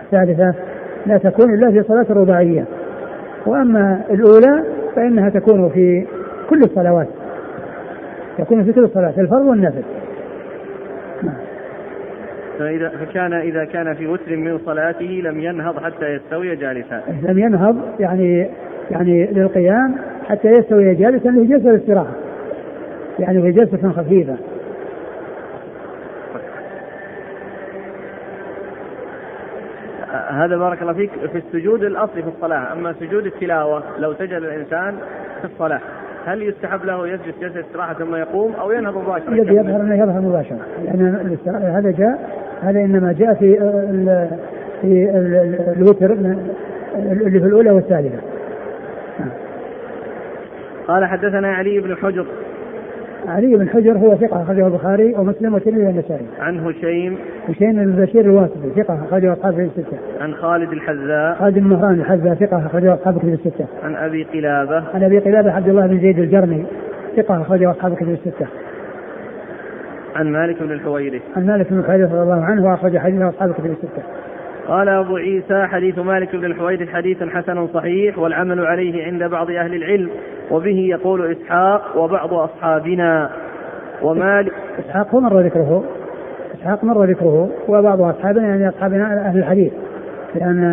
الثالثة لا تكون إلا في الصلاة الرباعية وأما الأولى فإنها تكون في كل الصلوات. تكون في كل الصلوات الفرض والنفل فإذا فكان إذا كان في وتر من صلاته لم ينهض حتى يستوي جالسا. لم ينهض يعني يعني للقيام حتى يستوي جالسا له جلسة الاستراحة. يعني في جلسة خفيفة. هذا بارك الله فيك في السجود الاصلي في الصلاة، أما سجود التلاوة لو سجد الإنسان في الصلاة هل يستحب له يجلس جلسه استراحة ثم يقوم أو ينهض مباشرة؟ الذي يظهر أنه يظهر مباشرة لأن هذا جاء هذا إنما جاء في ال في الوتر اللي في الأولى والثالثة. قال حدثنا علي بن حجر علي بن حجر هو ثقة أخرجه البخاري ومسلم والترمذي والنسائي. عن هشيم هشيم بن بشير الواسطي ثقة أخرجه أصحاب كتب الستة. عن خالد الحذاء خالد بن مهران الحذاء ثقة أخرجه أصحاب كتب الستة. عن أبي قلابة عن أبي قلابة عبد الله بن زيد الجرمي ثقة أخرجه أصحاب كتب الستة. عن مالك بن الحويرث عن مالك بن الحويرث رضي الله عنه وأخرج حديثه أصحاب الكتب الستة. قال أبو عيسى حديث مالك بن الحويرث حديث حسن صحيح والعمل عليه عند بعض أهل العلم وبه يقول إسحاق وبعض أصحابنا. ومالك إسحاق مر ذكره. إسحاق مر ذكره وبعض أصحابنا يعني أصحابنا أهل الحديث. لأن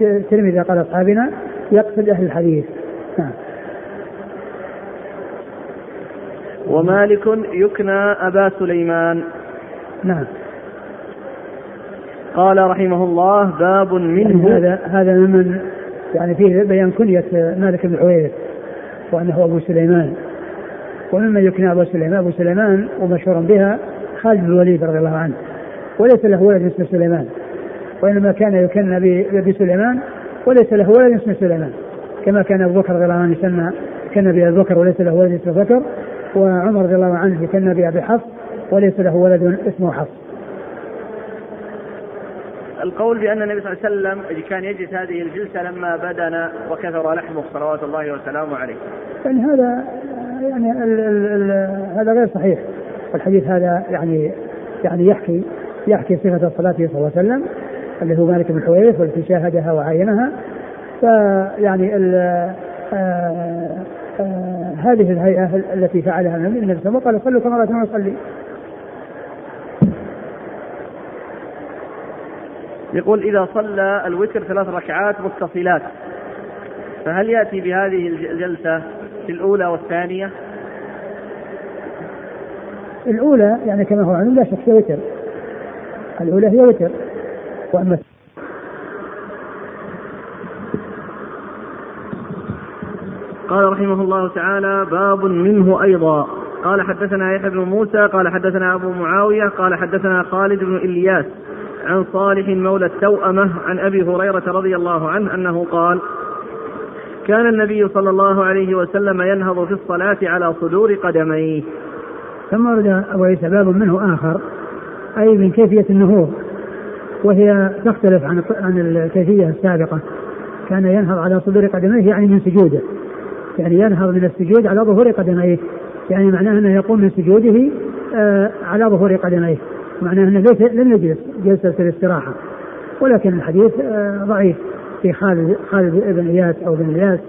الترمذي قال أصحابنا يقصد أهل الحديث. نعم. ومالك يكنى أبا سليمان. نعم. قال رحمه الله باب منه يعني هذا هذا ممن يعني فيه بيان كنية مالك بن حويرث وأنه أبو سليمان. وممن يكنى أبو سليمان أبو سليمان ومشهور بها خالد بن الوليد رضي الله عنه وليس له ولد اسمه سليمان. وإنما كان يكنى بأبي سليمان وليس له ولد اسمه سليمان. كما كان أبو بكر رضي الله عنه يسمى كان بأبي بكر وليس له ولد اسمه بكر وعمر رضي الله عنه يكنى بأبي حفص وليس له ولد اسمه حفص. القول بأن النبي صلى الله عليه وسلم كان يجلس هذه الجلسة لما بدن وكثر لحمه صلوات الله وسلامه عليه. يعني هذا يعني ال ال ال هذا غير صحيح. الحديث هذا يعني يعني يحكي يحكي صفة صلاته صلى الله عليه وسلم اللي هو مالك بن حويرث والتي شاهدها وعاينها. فيعني ال آه آه هذه الهيئة التي فعلها النبي صلى الله عليه وسلم. قال صلوا كما رأيتم أصلي يقول إذا صلى الوتر ثلاث ركعات متصلات. فهل يأتي بهذه الجلسة في الأولى والثانية؟ الأولى يعني كما هو معلوم لا شك هي وتر الأولى هي وتر وأما قال رحمه الله تعالى باب منه أيضا. قال حدثنا يحيى بن موسى قال حدثنا أبو معاوية قال حدثنا خالد بن إلياس. عن صالح مولى التوأمة عن أبي هريرة رضي الله عنه أنه قال كان النبي صلى الله عليه وسلم ينهض في الصلاة على صدور قدميه. ثم ورد أبو عيسى باب منه آخر أي من كيفية النهوض وهي تختلف عن عن الكيفية السابقة. كان ينهض على صدور قدميه يعني من سجوده يعني ينهض من السجود على ظهور قدميه يعني معناه أنه يقوم من سجوده آه على ظهور قدميه. معناه أنه ليس لم يجلس جلسه الاستراحة. ولكن الحديث آه ضعيف في خالد خالد بن إياس أو بن إياس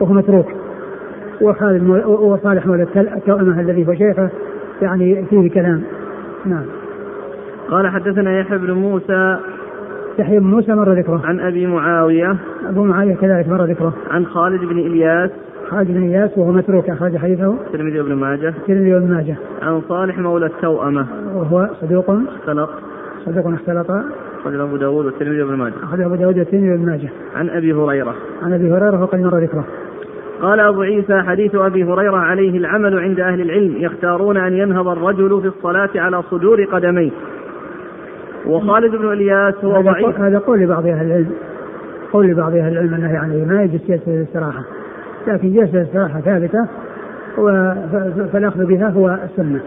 وهو متروك. وخالد وصالح مولى التوأمة الذي هو شيخه يعني فيه كلام. نعم. قال حدثنا يحيى بن موسى يحيى بن موسى مر ذكره. عن أبي معاوية. أبو معاوية كذلك مر ذكره. عن خالد بن إلياس. خالد بن إياس وهو متروك أخرج حديثه. الترمذي وابن ماجه. الترمذي وابن ماجه. عن صالح مولى التوأمة. وهو صدوق. اختلط. صدوق اختلط. أخرج أبو داود والترمذي وابن ماجه. أخرج أبو داود والترمذي وابن ماجه. عن أبي هريرة. عن أبي هريرة وقد مر ذكره. قال أبو عيسى حديث أبي هريرة عليه العمل عند أهل العلم يختارون أن ينهض الرجل في الصلاة على صدور قدميه. وخالد بن إلياس هو ضعيف. هذا قول لبعض أهل العلم. قول لبعض أهل العلم أنه يعني ما يجوز جلسه الاستراحة. لكن جلسة الاستراحه ثابتة فالأخذ بها هو السنة.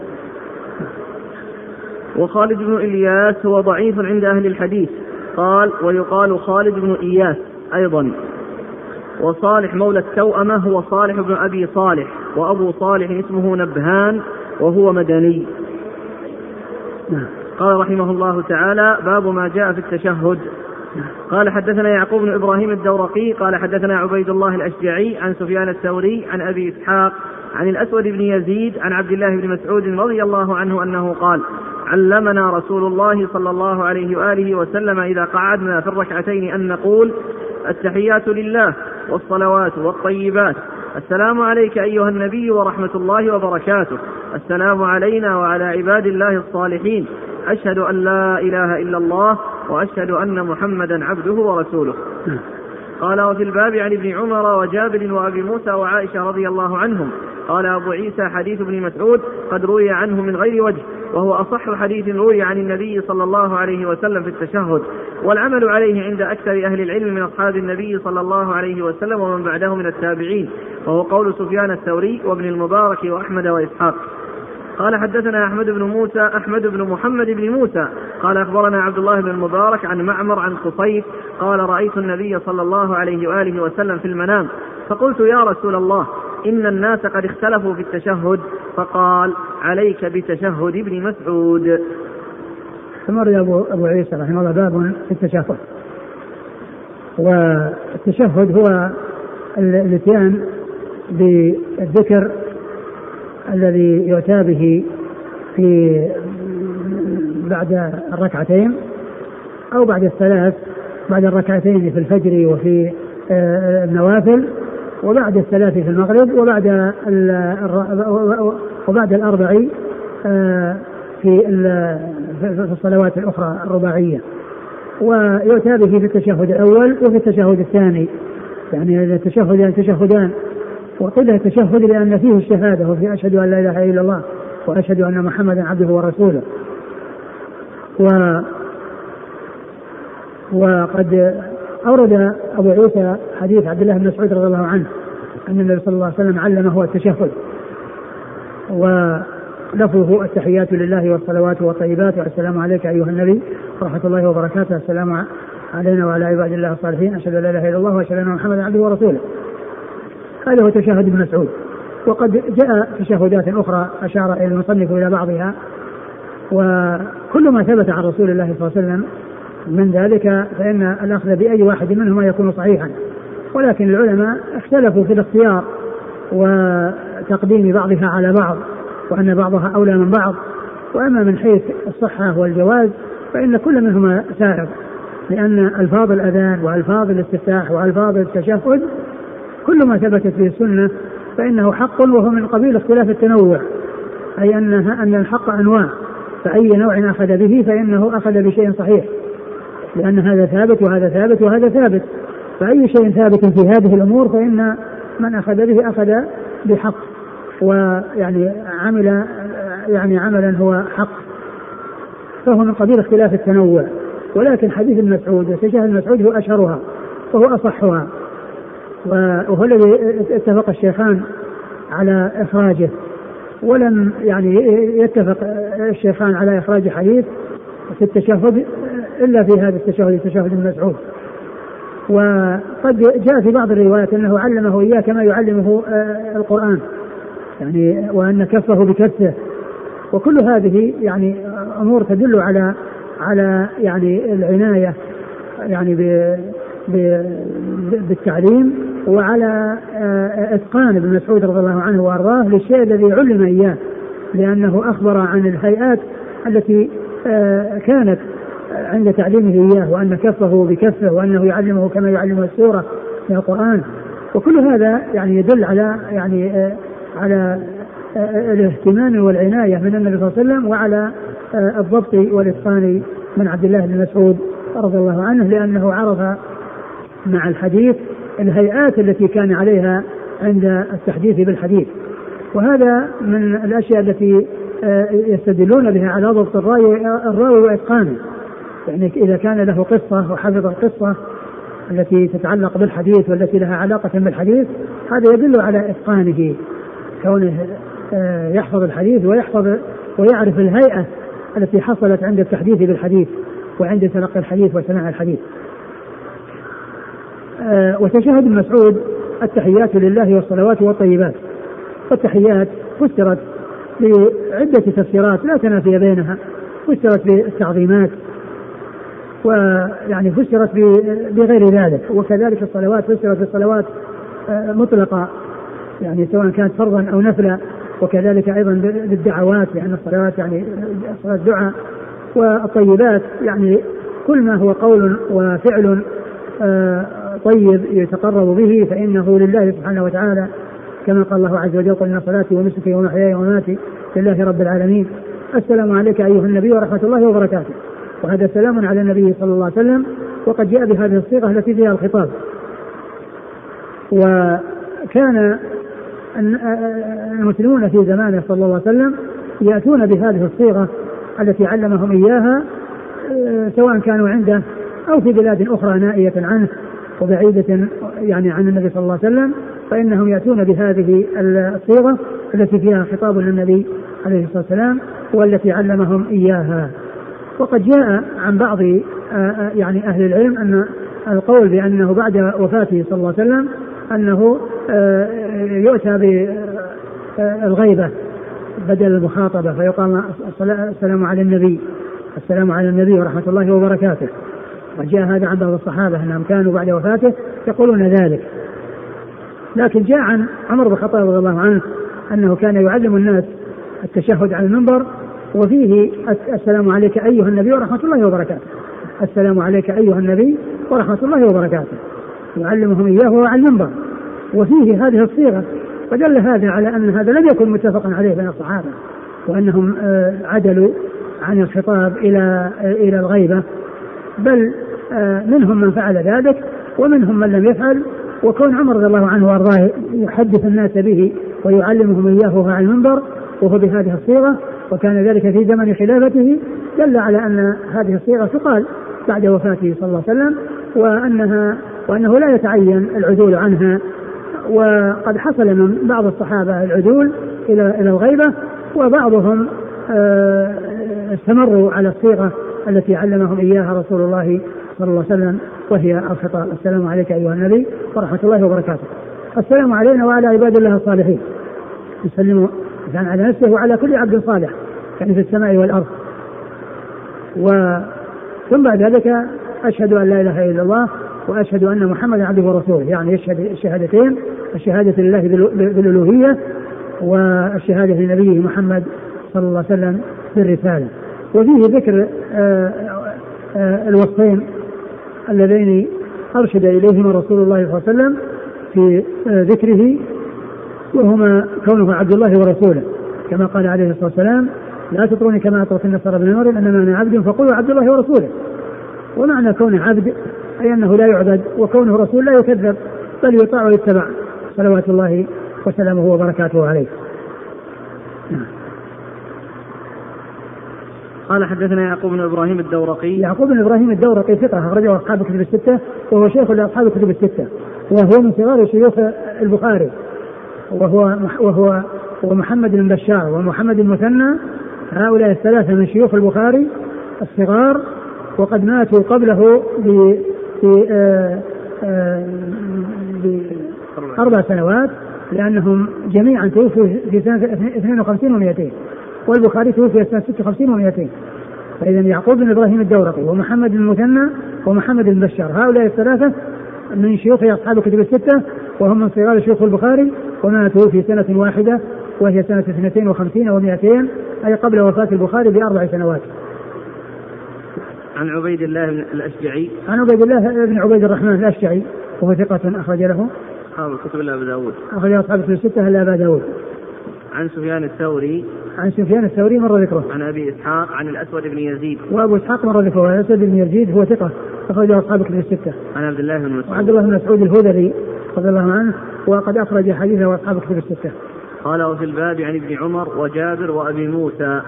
وخالد بن إلياس هو ضعيف عند أهل الحديث. قال ويقال خالد بن إياس أيضا. وصالح مولى التوأمة هو صالح بن أبي صالح وأبو صالح اسمه نبهان وهو مدني. نعم. قال رحمه الله تعالى باب ما جاء في التشهد. قال حدثنا يعقوب بن إبراهيم الدورقي قال حدثنا عبيد الله الأشجعي عن سفيان الثوري عن أبي إسحاق عن الأسود بن يزيد عن عبد الله بن مسعود رضي الله عنه أنه قال علمنا رسول الله صلى الله عليه وآله وسلم إذا قعدنا في الركعتين أن نقول التحيات لله والصلوات والطيبات السلام عليك أيها النبي ورحمة الله وبركاته السلام علينا وعلى عباد الله الصالحين أشهد أن لا إله إلا الله وأشهد أن محمدا عبده ورسوله. قال وفي الباب عن ابن عمر وجابر وأبي موسى وعائشة رضي الله عنهم. قال أبو عيسى حديث ابن مسعود قد روي عنه من غير وجه وهو أصح حديث روي عن النبي صلى الله عليه وسلم في التشهد. والعمل عليه عند أكثر أهل العلم من أصحاب النبي صلى الله عليه وسلم ومن بعده من التابعين وهو قول سفيان الثوري وابن المبارك وأحمد وإسحاق. قال حدثنا أحمد بن موسى أحمد بن محمد بن موسى. قال أخبرنا عبد الله بن المبارك عن معمر عن خصيف قال رأيت النبي صلى الله عليه وآله وسلم في المنام. فقلت يا رسول الله إن الناس قد اختلفوا في التشهد. فقال عليك بتشهد ابن مسعود. ثم ابو أبو عيسى رحمه الله باب في التشهد. والتشهد هو الاتيان بالذكر الذي يؤتى به في بعد الركعتين أو بعد الثلاث بعد الركعتين في الفجر وفي آه، النوافل وبعد الثلاث في المغرب وبعد وبعد الأربع آه، في في الصلوات الأخرى الرباعية. ويؤتى به في التشهد الأول وفي التشهد الثاني. يعني التشهد تشهدان وقيل التشهد لأن فيه الشهادة وفي أشهد أن لا إله إلا الله وأشهد أن محمدا عبده ورسوله. و وقد أورد أبو عيسى حديث عبد الله بن مسعود رضي الله عنه أن النبي صلى الله عليه وسلم علمه التشهد. ولفظه التحيات لله والصلوات والطيبات والسلام عليك أيها النبي ورحمة الله وبركاته. السلام علينا وعلى عباد الله الصالحين. أشهد أن لا إله إلا الله وأشهد أن محمدا عبده ورسوله. هذا هو تشهد ابن مسعود. وقد جاء تشهدات أخرى أشار إلى المصنف إلى بعضها وكل ما ثبت عن رسول الله صلى الله عليه وسلم من ذلك فإن الأخذ بأي واحد منهما يكون صحيحا. ولكن العلماء اختلفوا في الاختيار وتقديم بعضها على بعض وأن بعضها أولى من بعض. وأما من حيث الصحة والجواز فإن كل منهما سائغ لأن ألفاظ الأذان وألفاظ الاستفتاح وألفاظ التشهد كل ما ثبتت به السنة فإنه حق وهو من قبيل اختلاف التنوع أي أنها أن الحق أنواع فأي نوع أخذ به فإنه أخذ بشيء صحيح لأن هذا ثابت وهذا ثابت وهذا ثابت فأي شيء ثابت في هذه الأمور فإن من أخذ به أخذ بحق ويعني عمل يعني عملا هو حق فهو من قبيل اختلاف التنوع ولكن حديث المسعود وتشهد المسعود هو أشهرها وهو أصحها. وهو الذي اتفق الشيخان على إخراجه. ولم يعني يتفق الشيخان على إخراج حديث في التشهد إلا في هذا التشهد التشهد المسعود وقد جاء في بعض الروايات أنه علمه إياه كما يعلمه آه، القرآن. يعني وأن كفه بكفه. وكل هذه يعني أمور تدل على على يعني العناية يعني بالتعليم وعلى آه، إتقان ابن مسعود رضي الله عنه وأرضاه للشيء الذي علم إياه لأنه أخبر عن الهيئات التي آه، كانت عند تعليمه إياه وأن كفه بكفه وأنه يعلمه كما يعلمه السورة من القرآن. وكل هذا يعني يدل على يعني آه، على الاهتمام والعناية من النبي صلى الله عليه وسلم وعلى الضبط والإتقان من عبد الله بن مسعود رضي الله عنه لأنه عرف مع الحديث الهيئات التي كان عليها عند التحديث بالحديث. وهذا من الأشياء التي آه، يستدلون بها على ضبط الراوي الراوي وإتقانه. يعني إذا كان له قصة وحفظ القصة التي تتعلق بالحديث والتي لها علاقة بالحديث هذا يدل على إتقانه كونه آه، يحفظ الحديث ويحفظ ويعرف الهيئة التي حصلت عند التحديث بالحديث وعند تلقي الحديث وسماع الحديث. آه، وتشهد المسعود التحيات لله والصلوات والطيبات. والتحيات فسرت بعدة تفسيرات لا تنافي بينها. فسرت بالتعظيمات ويعني فسرت بغير ذلك. وكذلك الصلوات فسرت بالصلوات آه، مطلقة. يعني سواء كانت فرضا أو نفلا. وكذلك أيضا بالدعوات لأن الصلوات يعني صلاة دعاء والطيبات يعني كل ما هو قول وفعل آه، طيب يتقرب به فإنه لله سبحانه وتعالى كما قال الله عز وجل قل إن صلاتي ونسكي ومحياي ومماتي لله رب العالمين. السلام عليك أيها النبي ورحمة الله وبركاته. وهذا سلام على النبي صلى الله عليه وسلم وقد جاء بهذه الصيغة التي فيها الخطاب. وكان المسلمون في زمانه صلى الله عليه وسلم يأتون بهذه الصيغة التي علمهم إياها سواء كانوا عنده أو في بلاد أخرى نائية عنه. وبعيدة يعني عن النبي صلى الله عليه وسلم فإنهم يأتون بهذه الصيغة التي فيها خطاب للنبي عليه الصلاة والسلام والتي علمهم إياها. وقد جاء عن بعض آه، آه، يعني أهل العلم أن القول بأنه بعد وفاته صلى الله عليه وسلم أنه آه، يؤتى بالغيبة بدل المخاطبة فيقال السلام على النبي السلام على النبي ورحمة الله وبركاته. وجاء هذا عن بعض الصحابة أنهم كانوا بعد وفاته يقولون ذلك. لكن جاء عن عمر بن الخطاب رضي الله عنه أنه كان يعلم الناس التشهد على المنبر وفيه السلام عليك أيها النبي ورحمة الله وبركاته. السلام عليك أيها النبي ورحمة الله وبركاته. يعلمهم إياه على المنبر. وفيه هذه الصيغة فدل هذا على أن هذا لم يكن متفقا عليه بين الصحابة وأنهم آه، عدلوا عن الخطاب إلى آه، إلى الغيبة. بل آه، منهم من فعل ذلك ومنهم من لم يفعل. وكون عمر رضي الله عنه وأرضاه يحدث الناس به ويعلمهم إياه على المنبر وهو بهذه الصيغة وكان ذلك في زمن خلافته دل على أن هذه الصيغة تقال بعد وفاته صلى الله عليه وسلم وأنها وأنه لا يتعين العدول عنها. وقد حصل من بعض الصحابة العدول إلى إلى الغيبة وبعضهم آه، استمروا على الصيغة التي علمهم إياها رسول الله صلى الله عليه وسلم وهي الخطاب السلام عليك أيها النبي ورحمة الله وبركاته. السلام علينا وعلى عباد الله الصالحين. يسلم على نفسه وعلى كل عبد صالح يعني في السماء والأرض و ثم بعد ذلك أشهد أن لا إله إلا الله وأشهد أن محمدا عبده ورسوله يعني يشهد الشهادتين الشهادة لله بالألوهية والشهادة لنبيه محمد صلى الله عليه وسلم بالرسالة وفيه ذكر الوصفين اللذين أرشد إليهما رسول الله صلى الله عليه وسلم في آه، ذكره وهما كونه عبد الله ورسوله. كما قال عليه الصلاة والسلام لا تطروني كما أطرت النصارى بن مريم إنما أنا عبد فقولوا عبد الله ورسوله. ومعنى كونه عبد أي أنه لا يعبد وكونه رسول لا يكذب بل يطاع ويتبع صلوات الله وسلامه وبركاته عليه. نعم. قال حدثنا يعقوب بن إبراهيم الدورقي. يعقوب بن إبراهيم الدورقي ثقة أخرجه أصحاب الكتب الستة وهو شيخ لأصحاب الكتب الستة وهو من صغار شيوخ البخاري وهو وهو ومحمد بن بشار ومحمد المثنى هؤلاء الثلاثة من شيوخ البخاري الصغار وقد ماتوا قبله ب آه، آه، بأربع سنوات لأنهم جميعا توفوا في سنة 52 و200 والبخاري توفي سنة 56 و200 فإذا يعقوب بن إبراهيم الدورقي ومحمد بن المثنى ومحمد بن بشار هؤلاء الثلاثة من شيوخ أصحاب الكتب الستة وهم من صغار شيوخ البخاري وماتوا في سنة واحدة وهي سنة 52 و200 أي قبل وفاة البخاري بأربع سنوات. عن عبيد الله بن الأشجعي. عن عبيد الله بن عبيد الرحمن الأشجعي وهو ثقة أخرج له. أصحاب الكتب إلا أبو داود. أخرج أصحاب الكتب الستة إلا أبا داود. عن سفيان الثوري. عن سفيان الثوري مر ذكره عن أبي إسحاق عن الأسود بن يزيد. وأبو إسحاق مر ذكره الأسود بن يزيد هو ثقة. أخرجه أصحاب الكتب الستة. عن عبد الله بن مسعود. وعبد الله بن مسعود الهذلي رضي الله عنه وقد أخرج حديثه أصحاب الكتب الستة. قال وفي الباب عن ابن عمر وجابر وأبي موسى.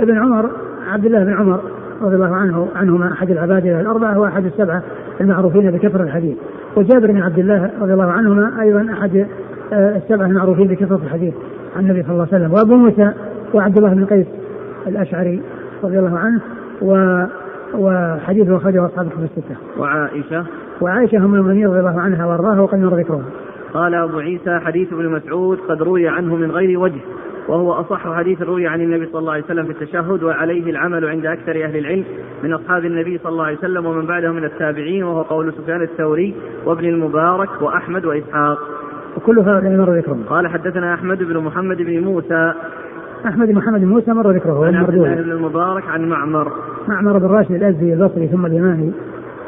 ابن عمر عبد الله بن عمر رضي الله عنه عنهما أحد العباد الأربعة وأحد السبعة المعروفين بكثرة الحديث. وجابر بن عبد الله رضي الله عنهما أيضا أحد آه، السبعة المعروفين بكثرة الحديث. عن النبي صلى الله عليه وسلم وأبو موسى وعبد الله بن قيس الأشعري رضي الله عنه و وحديثه أخرجه أصحاب الكتب الستة. وعائشة وعائشة أم المؤمنين رضي الله عنها وأرضاها وقد مر ذكرها. قال أبو عيسى حديث ابن مسعود قد روي عنه من غير وجه وهو أصح حديث روي عن النبي صلى الله عليه وسلم في التشهد وعليه العمل عند أكثر أهل العلم من أصحاب النبي صلى الله عليه وسلم ومن بعده من التابعين وهو قول سفيان الثوري وابن المبارك وأحمد وإسحاق وكل هؤلاء مر ذكرهم قال حدثنا أحمد بن محمد بن موسى. أحمد بن محمد بن موسى مر ذكره عن عبد الله بن المبارك عن معمر. معمر بن راشد الأزدي البصري ثم اليماني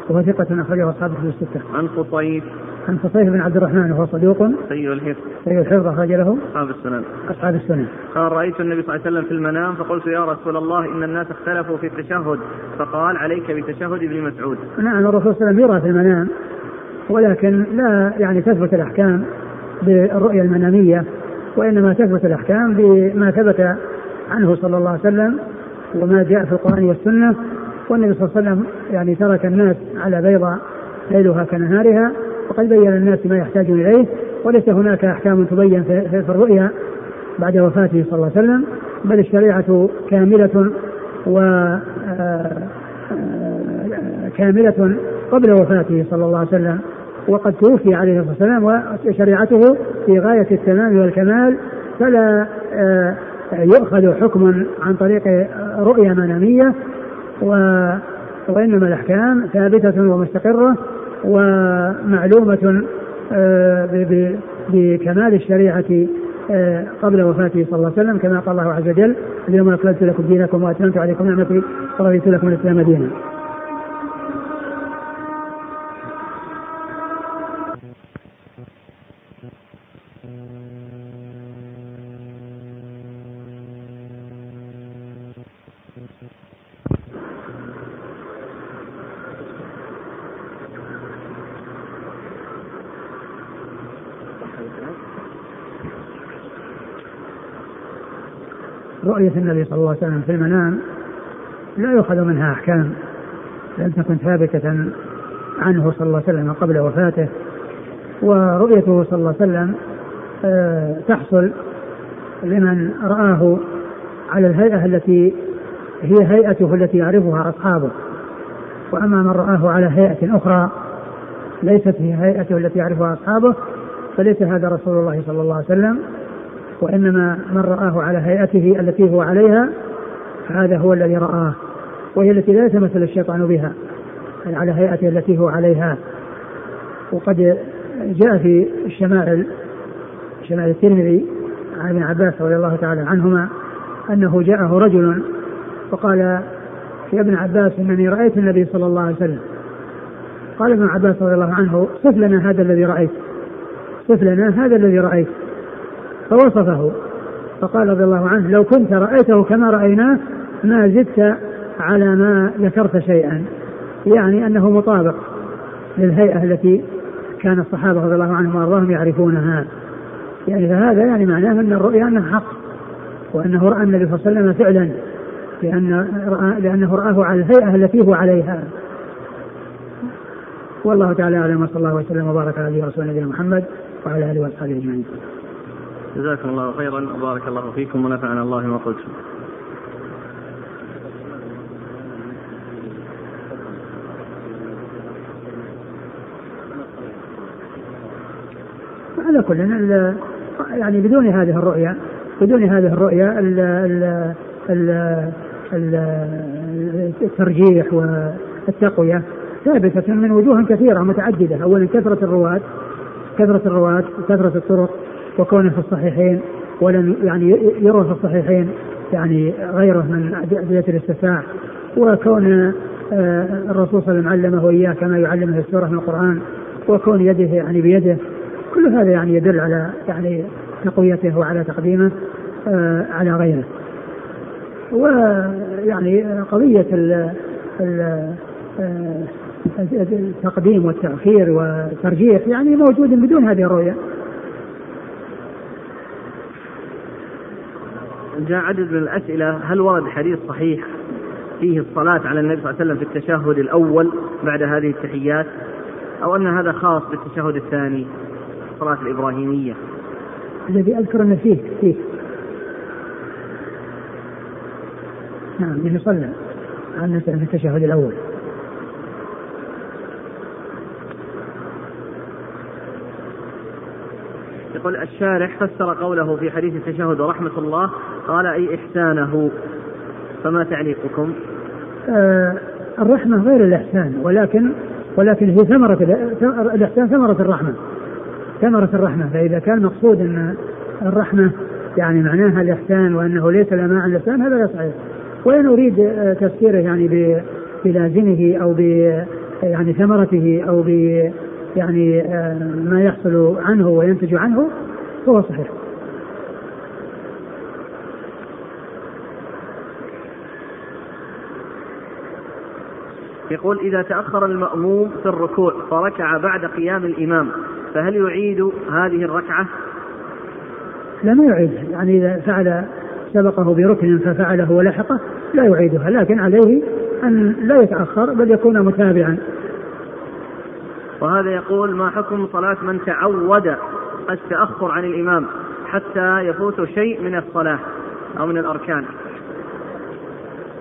وهو ثقة أخرجه أصحاب في الستة. عن خصيف عن خصيف بن عبد الرحمن وهو صدوق. سيء الحفظ. سيء الحفظ أخرج له. أصحاب السنن. أصحاب السنن. قال رأيت النبي صلى الله عليه وسلم في المنام فقلت يا رسول الله إن الناس اختلفوا في التشهد. فقال عليك بتشهد ابن مسعود. نعم الرسول صلى الله عليه وسلم يرى في المنام ولكن لا يعني تثبت الأحكام. بالرؤية المنامية وإنما تثبت الأحكام بما ثبت عنه صلى الله عليه وسلم وما جاء في القرآن والسنة. والنبي صلى الله عليه وسلم يعني ترك الناس على بيضاء ليلها كنهارها وقد بين الناس ما يحتاجون إليه وليس هناك أحكام تبين في الرؤيا بعد وفاته صلى الله عليه وسلم بل الشريعة كاملة و آه، آه، كاملة قبل وفاته صلى الله عليه وسلم. وقد توفي عليه الصلاة والسلام وشريعته في غاية التمام والكمال فلا آه، يؤخذ حكم عن طريق رؤيا منامية وإنما الأحكام ثابتة ومستقرة ومعلومة آه، بكمال الشريعة آه، قبل وفاته صلى الله عليه وسلم كما قال الله عز وجل اليوم أكملت لكم دينكم وأتممت عليكم نعمتي ورضيت لكم الإسلام دينا. رؤية النبي صلى الله عليه وسلم في المنام لا يؤخذ منها أحكام لم تكن ثابتة عنه صلى الله عليه وسلم قبل وفاته ورؤيته صلى الله عليه وسلم آه، تحصل لمن رآه على الهيئة التي هي هيئته التي يعرفها أصحابه. وأما من رآه على هيئة أخرى ليست هي هيئته التي يعرفها أصحابه فليس هذا رسول الله صلى الله عليه وسلم. وإنما من رآه على هيئته التي هو عليها هذا هو الذي رآه. وهي التي لا يتمثل الشيطان بها على هيئته التي هو عليها. وقد جاء في الشمائل شمائل الترمذي عن ابن عباس رضي الله تعالى عنهما أنه جاءه رجل فقال يا ابن عباس إنني رأيت النبي صلى الله عليه وسلم. قال ابن عباس رضي الله عنه صف لنا هذا الذي رأيت صف لنا هذا الذي رأيت. فوصفه. فقال رضي الله عنه لو كنت رأيته كما رأيناه ما زدت على ما ذكرت شيئا. يعني أنه مطابق للهيئة التي كان الصحابة رضي الله عنهم وأرضاهم يعرفونها. يعني فهذا يعني معناه أن الرؤيا انها حق وأنه رأى النبي صلى الله عليه وسلم فعلا لأن رأى لأنه رآه على الهيئة التي هو عليها. والله تعالى أعلم وصلى الله وسلم وبارك على نبينا محمد وعلى آله وأصحابه أجمعين. جزاكم الله خيرا وبارك الله فيكم ونفعنا الله ما قلتم. على كل يعني بدون هذه الرؤيا بدون هذه الرؤيا ال ال ال الترجيح والتقوية ثابتة من وجوه كثيرة متعددة أولا كثرة الرواة كثرة الرواة وكثرة الطرق وكونه في الصحيحين ولم يعني يروى في الصحيحين يعني غيره من أدلة الاستفتاح وكون آه، الرسول صلى الله عليه وسلم علمه إياه كما يعلمه السورة من القرآن وكون يده يعني بيده كل هذا يعني يدل على يعني تقويته وعلى تقديمه آه، على غيره. ويعني قضية ال آه، التقديم والتأخير والترجيح يعني موجود بدون هذه الرؤية. جاء عدد من الأسئلة هل ورد حديث صحيح فيه الصلاة على النبي صلى الله عليه وسلم في التشهد الأول بعد هذه التحيات أو أن هذا خاص بالتشهد الثاني الصلاة الإبراهيمية؟ الذي أذكر أنه فيه فيه. نعم به صلى عن في التشهد الأول. يقول الشارح فسر قوله في حديث التشهد ورحمة الله قال أي إحسانه؟ فما تعليقكم؟ آه الرحمة غير الإحسان ولكن ولكن هي ثمرة الإحسان ثمرة الرحمة. ثمرة الرحمة فإذا كان مقصود أن الرحمة يعني معناها الإحسان وأنه ليس لها معنى الإحسان هذا لا صحيح. وإن أريد تفسيره يعني بلازمه أو ب يعني ثمرته أو ب يعني آه، ما يحصل عنه وينتج عنه فهو صحيح. يقول إذا تأخر المأموم في الركوع فركع بعد قيام الإمام فهل يعيد هذه الركعة؟ لا ما يعيدها يعني إذا فعل سبقه بركن ففعله ولحقه لا يعيدها. لكن عليه أن لا يتأخر بل يكون متابعا. وهذا يقول ما حكم صلاة من تعود التأخر عن الإمام حتى يفوت شيء من الصلاة أو من الأركان؟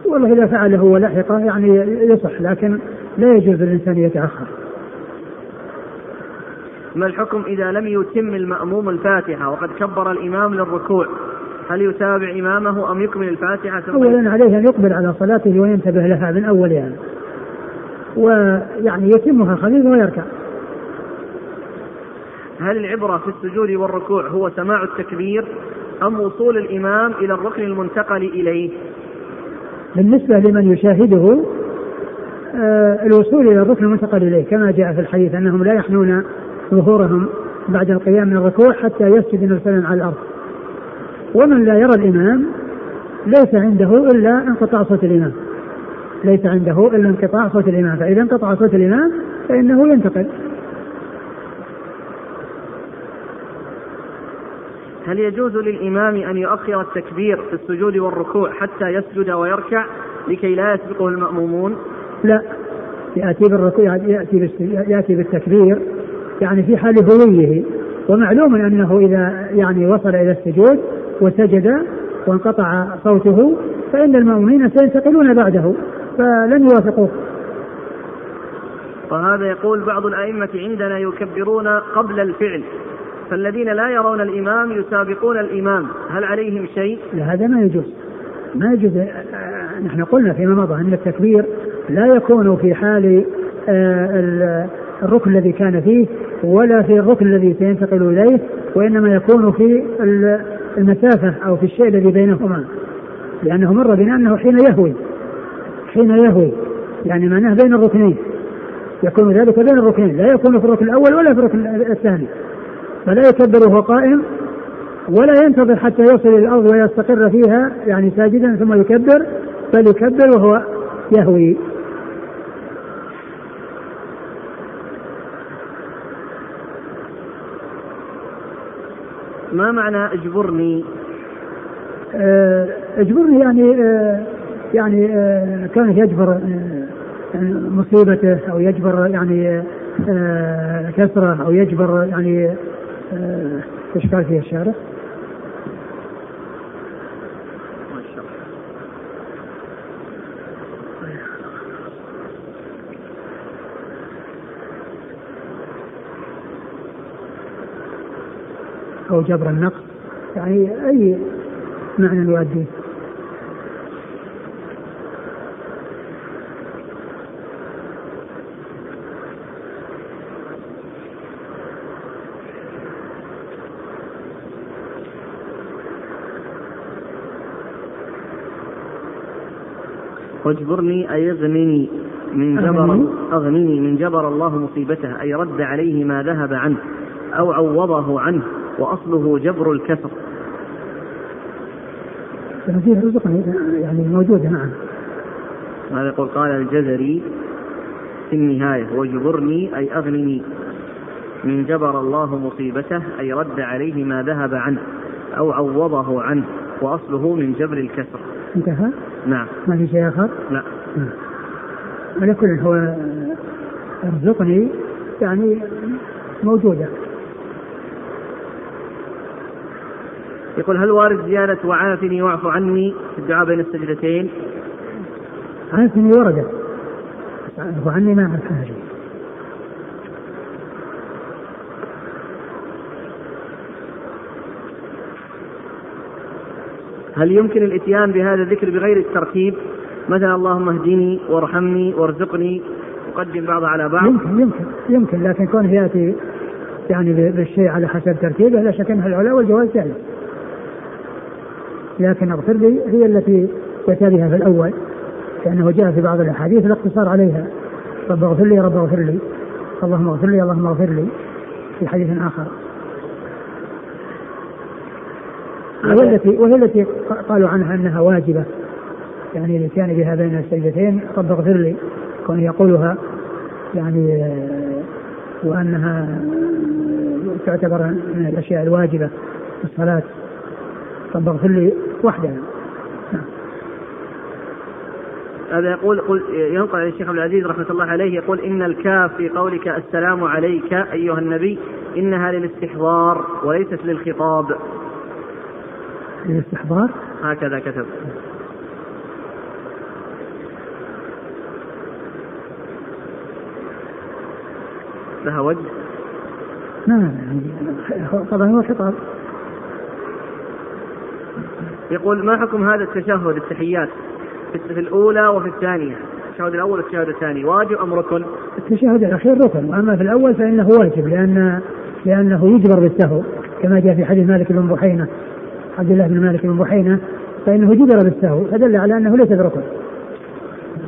والله إذا فعله ولحقه يعني يصح لكن لا يجوز للإنسان يتأخر. ما الحكم إذا لم يتم المأموم الفاتحة وقد كبر الإمام للركوع؟ هل يتابع إمامه أم يكمل الفاتحة ثم أولا عليه أن يقبل على صلاته وينتبه لها من أولها. ويعني يتمها خليل ويركع هل العبرة في السجود والركوع هو سماع التكبير أم وصول الإمام إلى الركن المنتقل إليه بالنسبة لمن يشاهده آه الوصول إلى الركن المنتقل إليه كما جاء في الحديث أنهم لا يحنون ظهورهم بعد القيام من الركوع حتى يسجد الانسان على الأرض. ومن لا يرى الإمام ليس عنده إلا انقطاع صوت الإمام. ليس عنده إلا انقطاع صوت الإمام، فإذا انقطع صوت الإمام فإنه ينتقل. هل يجوز للإمام أن يؤخر التكبير في السجود والركوع حتى يسجد ويركع لكي لا يسبقه المأمومون؟ لا يأتي بالركوع يأتي يأتي بالتكبير يعني في حال هويه ومعلوم أنه إذا يعني وصل إلى السجود وسجد وانقطع صوته فإن المؤمنين سينتقلون بعده فلن يوافقوه. وهذا يقول بعض الأئمة عندنا يكبرون قبل الفعل. فالذين لا يرون الإمام يسابقون الإمام. هل عليهم شيء؟ لا هذا ما يجوز. ما يجوز. نحن قلنا فيما مضى أن التكبير لا يكون في حال آه، الركن الذي كان فيه ولا في الركن الذي سينتقل إليه وإنما يكون في المسافة أو في الشيء الذي بينهما. لأنه مر بنا أنه حين يهوي. حين يهوي. يعني معناه بين الركنين. يكون ذلك بين الركنين. لا يكون في الركن الأول ولا في الركن الثاني. فلا يكبر وهو قائم ولا ينتظر حتى يصل إلى الأرض ويستقر فيها يعني ساجدا ثم يكبر بل يكبر وهو يهوي. ما معنى اجبرني؟ آه، اجبرني يعني آه، يعني آه، كان يجبر مصيبته أو يجبر يعني كسره أو يجبر يعني إيش قال فيها الشارع؟ أو جبر النقص يعني أي معنى يؤديه واجبرني أي اغنني من جبر أغنني؟ من جبر الله مصيبته أي رد عليه ما ذهب عنه أو عوضه عنه وأصله جبر الكسر. فيه رزقنا يعني موجودة نعم. هذا يقول قال الجزري في النهاية وجبرني أي أغنني من جبر الله مصيبته أي رد عليه ما ذهب عنه أو عوضه عنه وأصله من جبر الكسر. انتهى؟ نعم ما في شيء آخر؟ لا نعم. على كل هو ارزقني يعني موجودة يقول هل وارد زيادة وعافني واعف عني في الدعاء بين السجدتين؟ عافني وردت واعف عني ما أعرف هل يمكن الإتيان بهذا الذكر بغير الترتيب؟ مثلا اللهم اهدني وارحمني وارزقني. أقدم بعض على بعض. يمكن يمكن يمكن. لكن كونه يأتي يعني بالشيء على حسب ترتيبه لا شك انها العلا والجواز جائز. لكن أغفر لي هي التي أتى بها في الأول لأنه جاء في بعض الأحاديث الاقتصار عليها. رب اغفر لي رب اغفر لي. اللهم اغفر لي اللهم اغفر لي. في حديث آخر. وهي التي وهي التي قالوا عنها أنها واجبة. يعني الاتيان بها بين السجدتين رب اغفر لي. كون يقولها. يعني وأنها تعتبر من الأشياء الواجبة. في الصلاة. رب اغفر لي وحدها. هذا يقول قل ينقل عن الشيخ عبد العزيز رحمة الله عليه. يقول إن الكاف في قولك السلام عليك أيها النبي إنها للاستحضار وليست للخطاب. للاستحضار؟ هكذا كتب. لها وجه؟ نعم طبعا هو خطاب يقول ما حكم هذا التشهد التحيات في الأولى وفي الثانية التشهد الأول والتشهد الثاني واجب أم ركن؟ التشهد الأخير ركن وأما في الأول فإنه واجب لأن لأنه يجبر بالسهو كما جاء في حديث مالك بن بحينة عبد الله بن مالك بن بحينة فإنه جبر بالسهو فدل على أنه ليس بركن.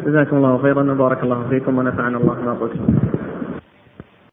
جزاكم الله خيرا وبارك الله فيكم ونفعنا الله ما قلتم.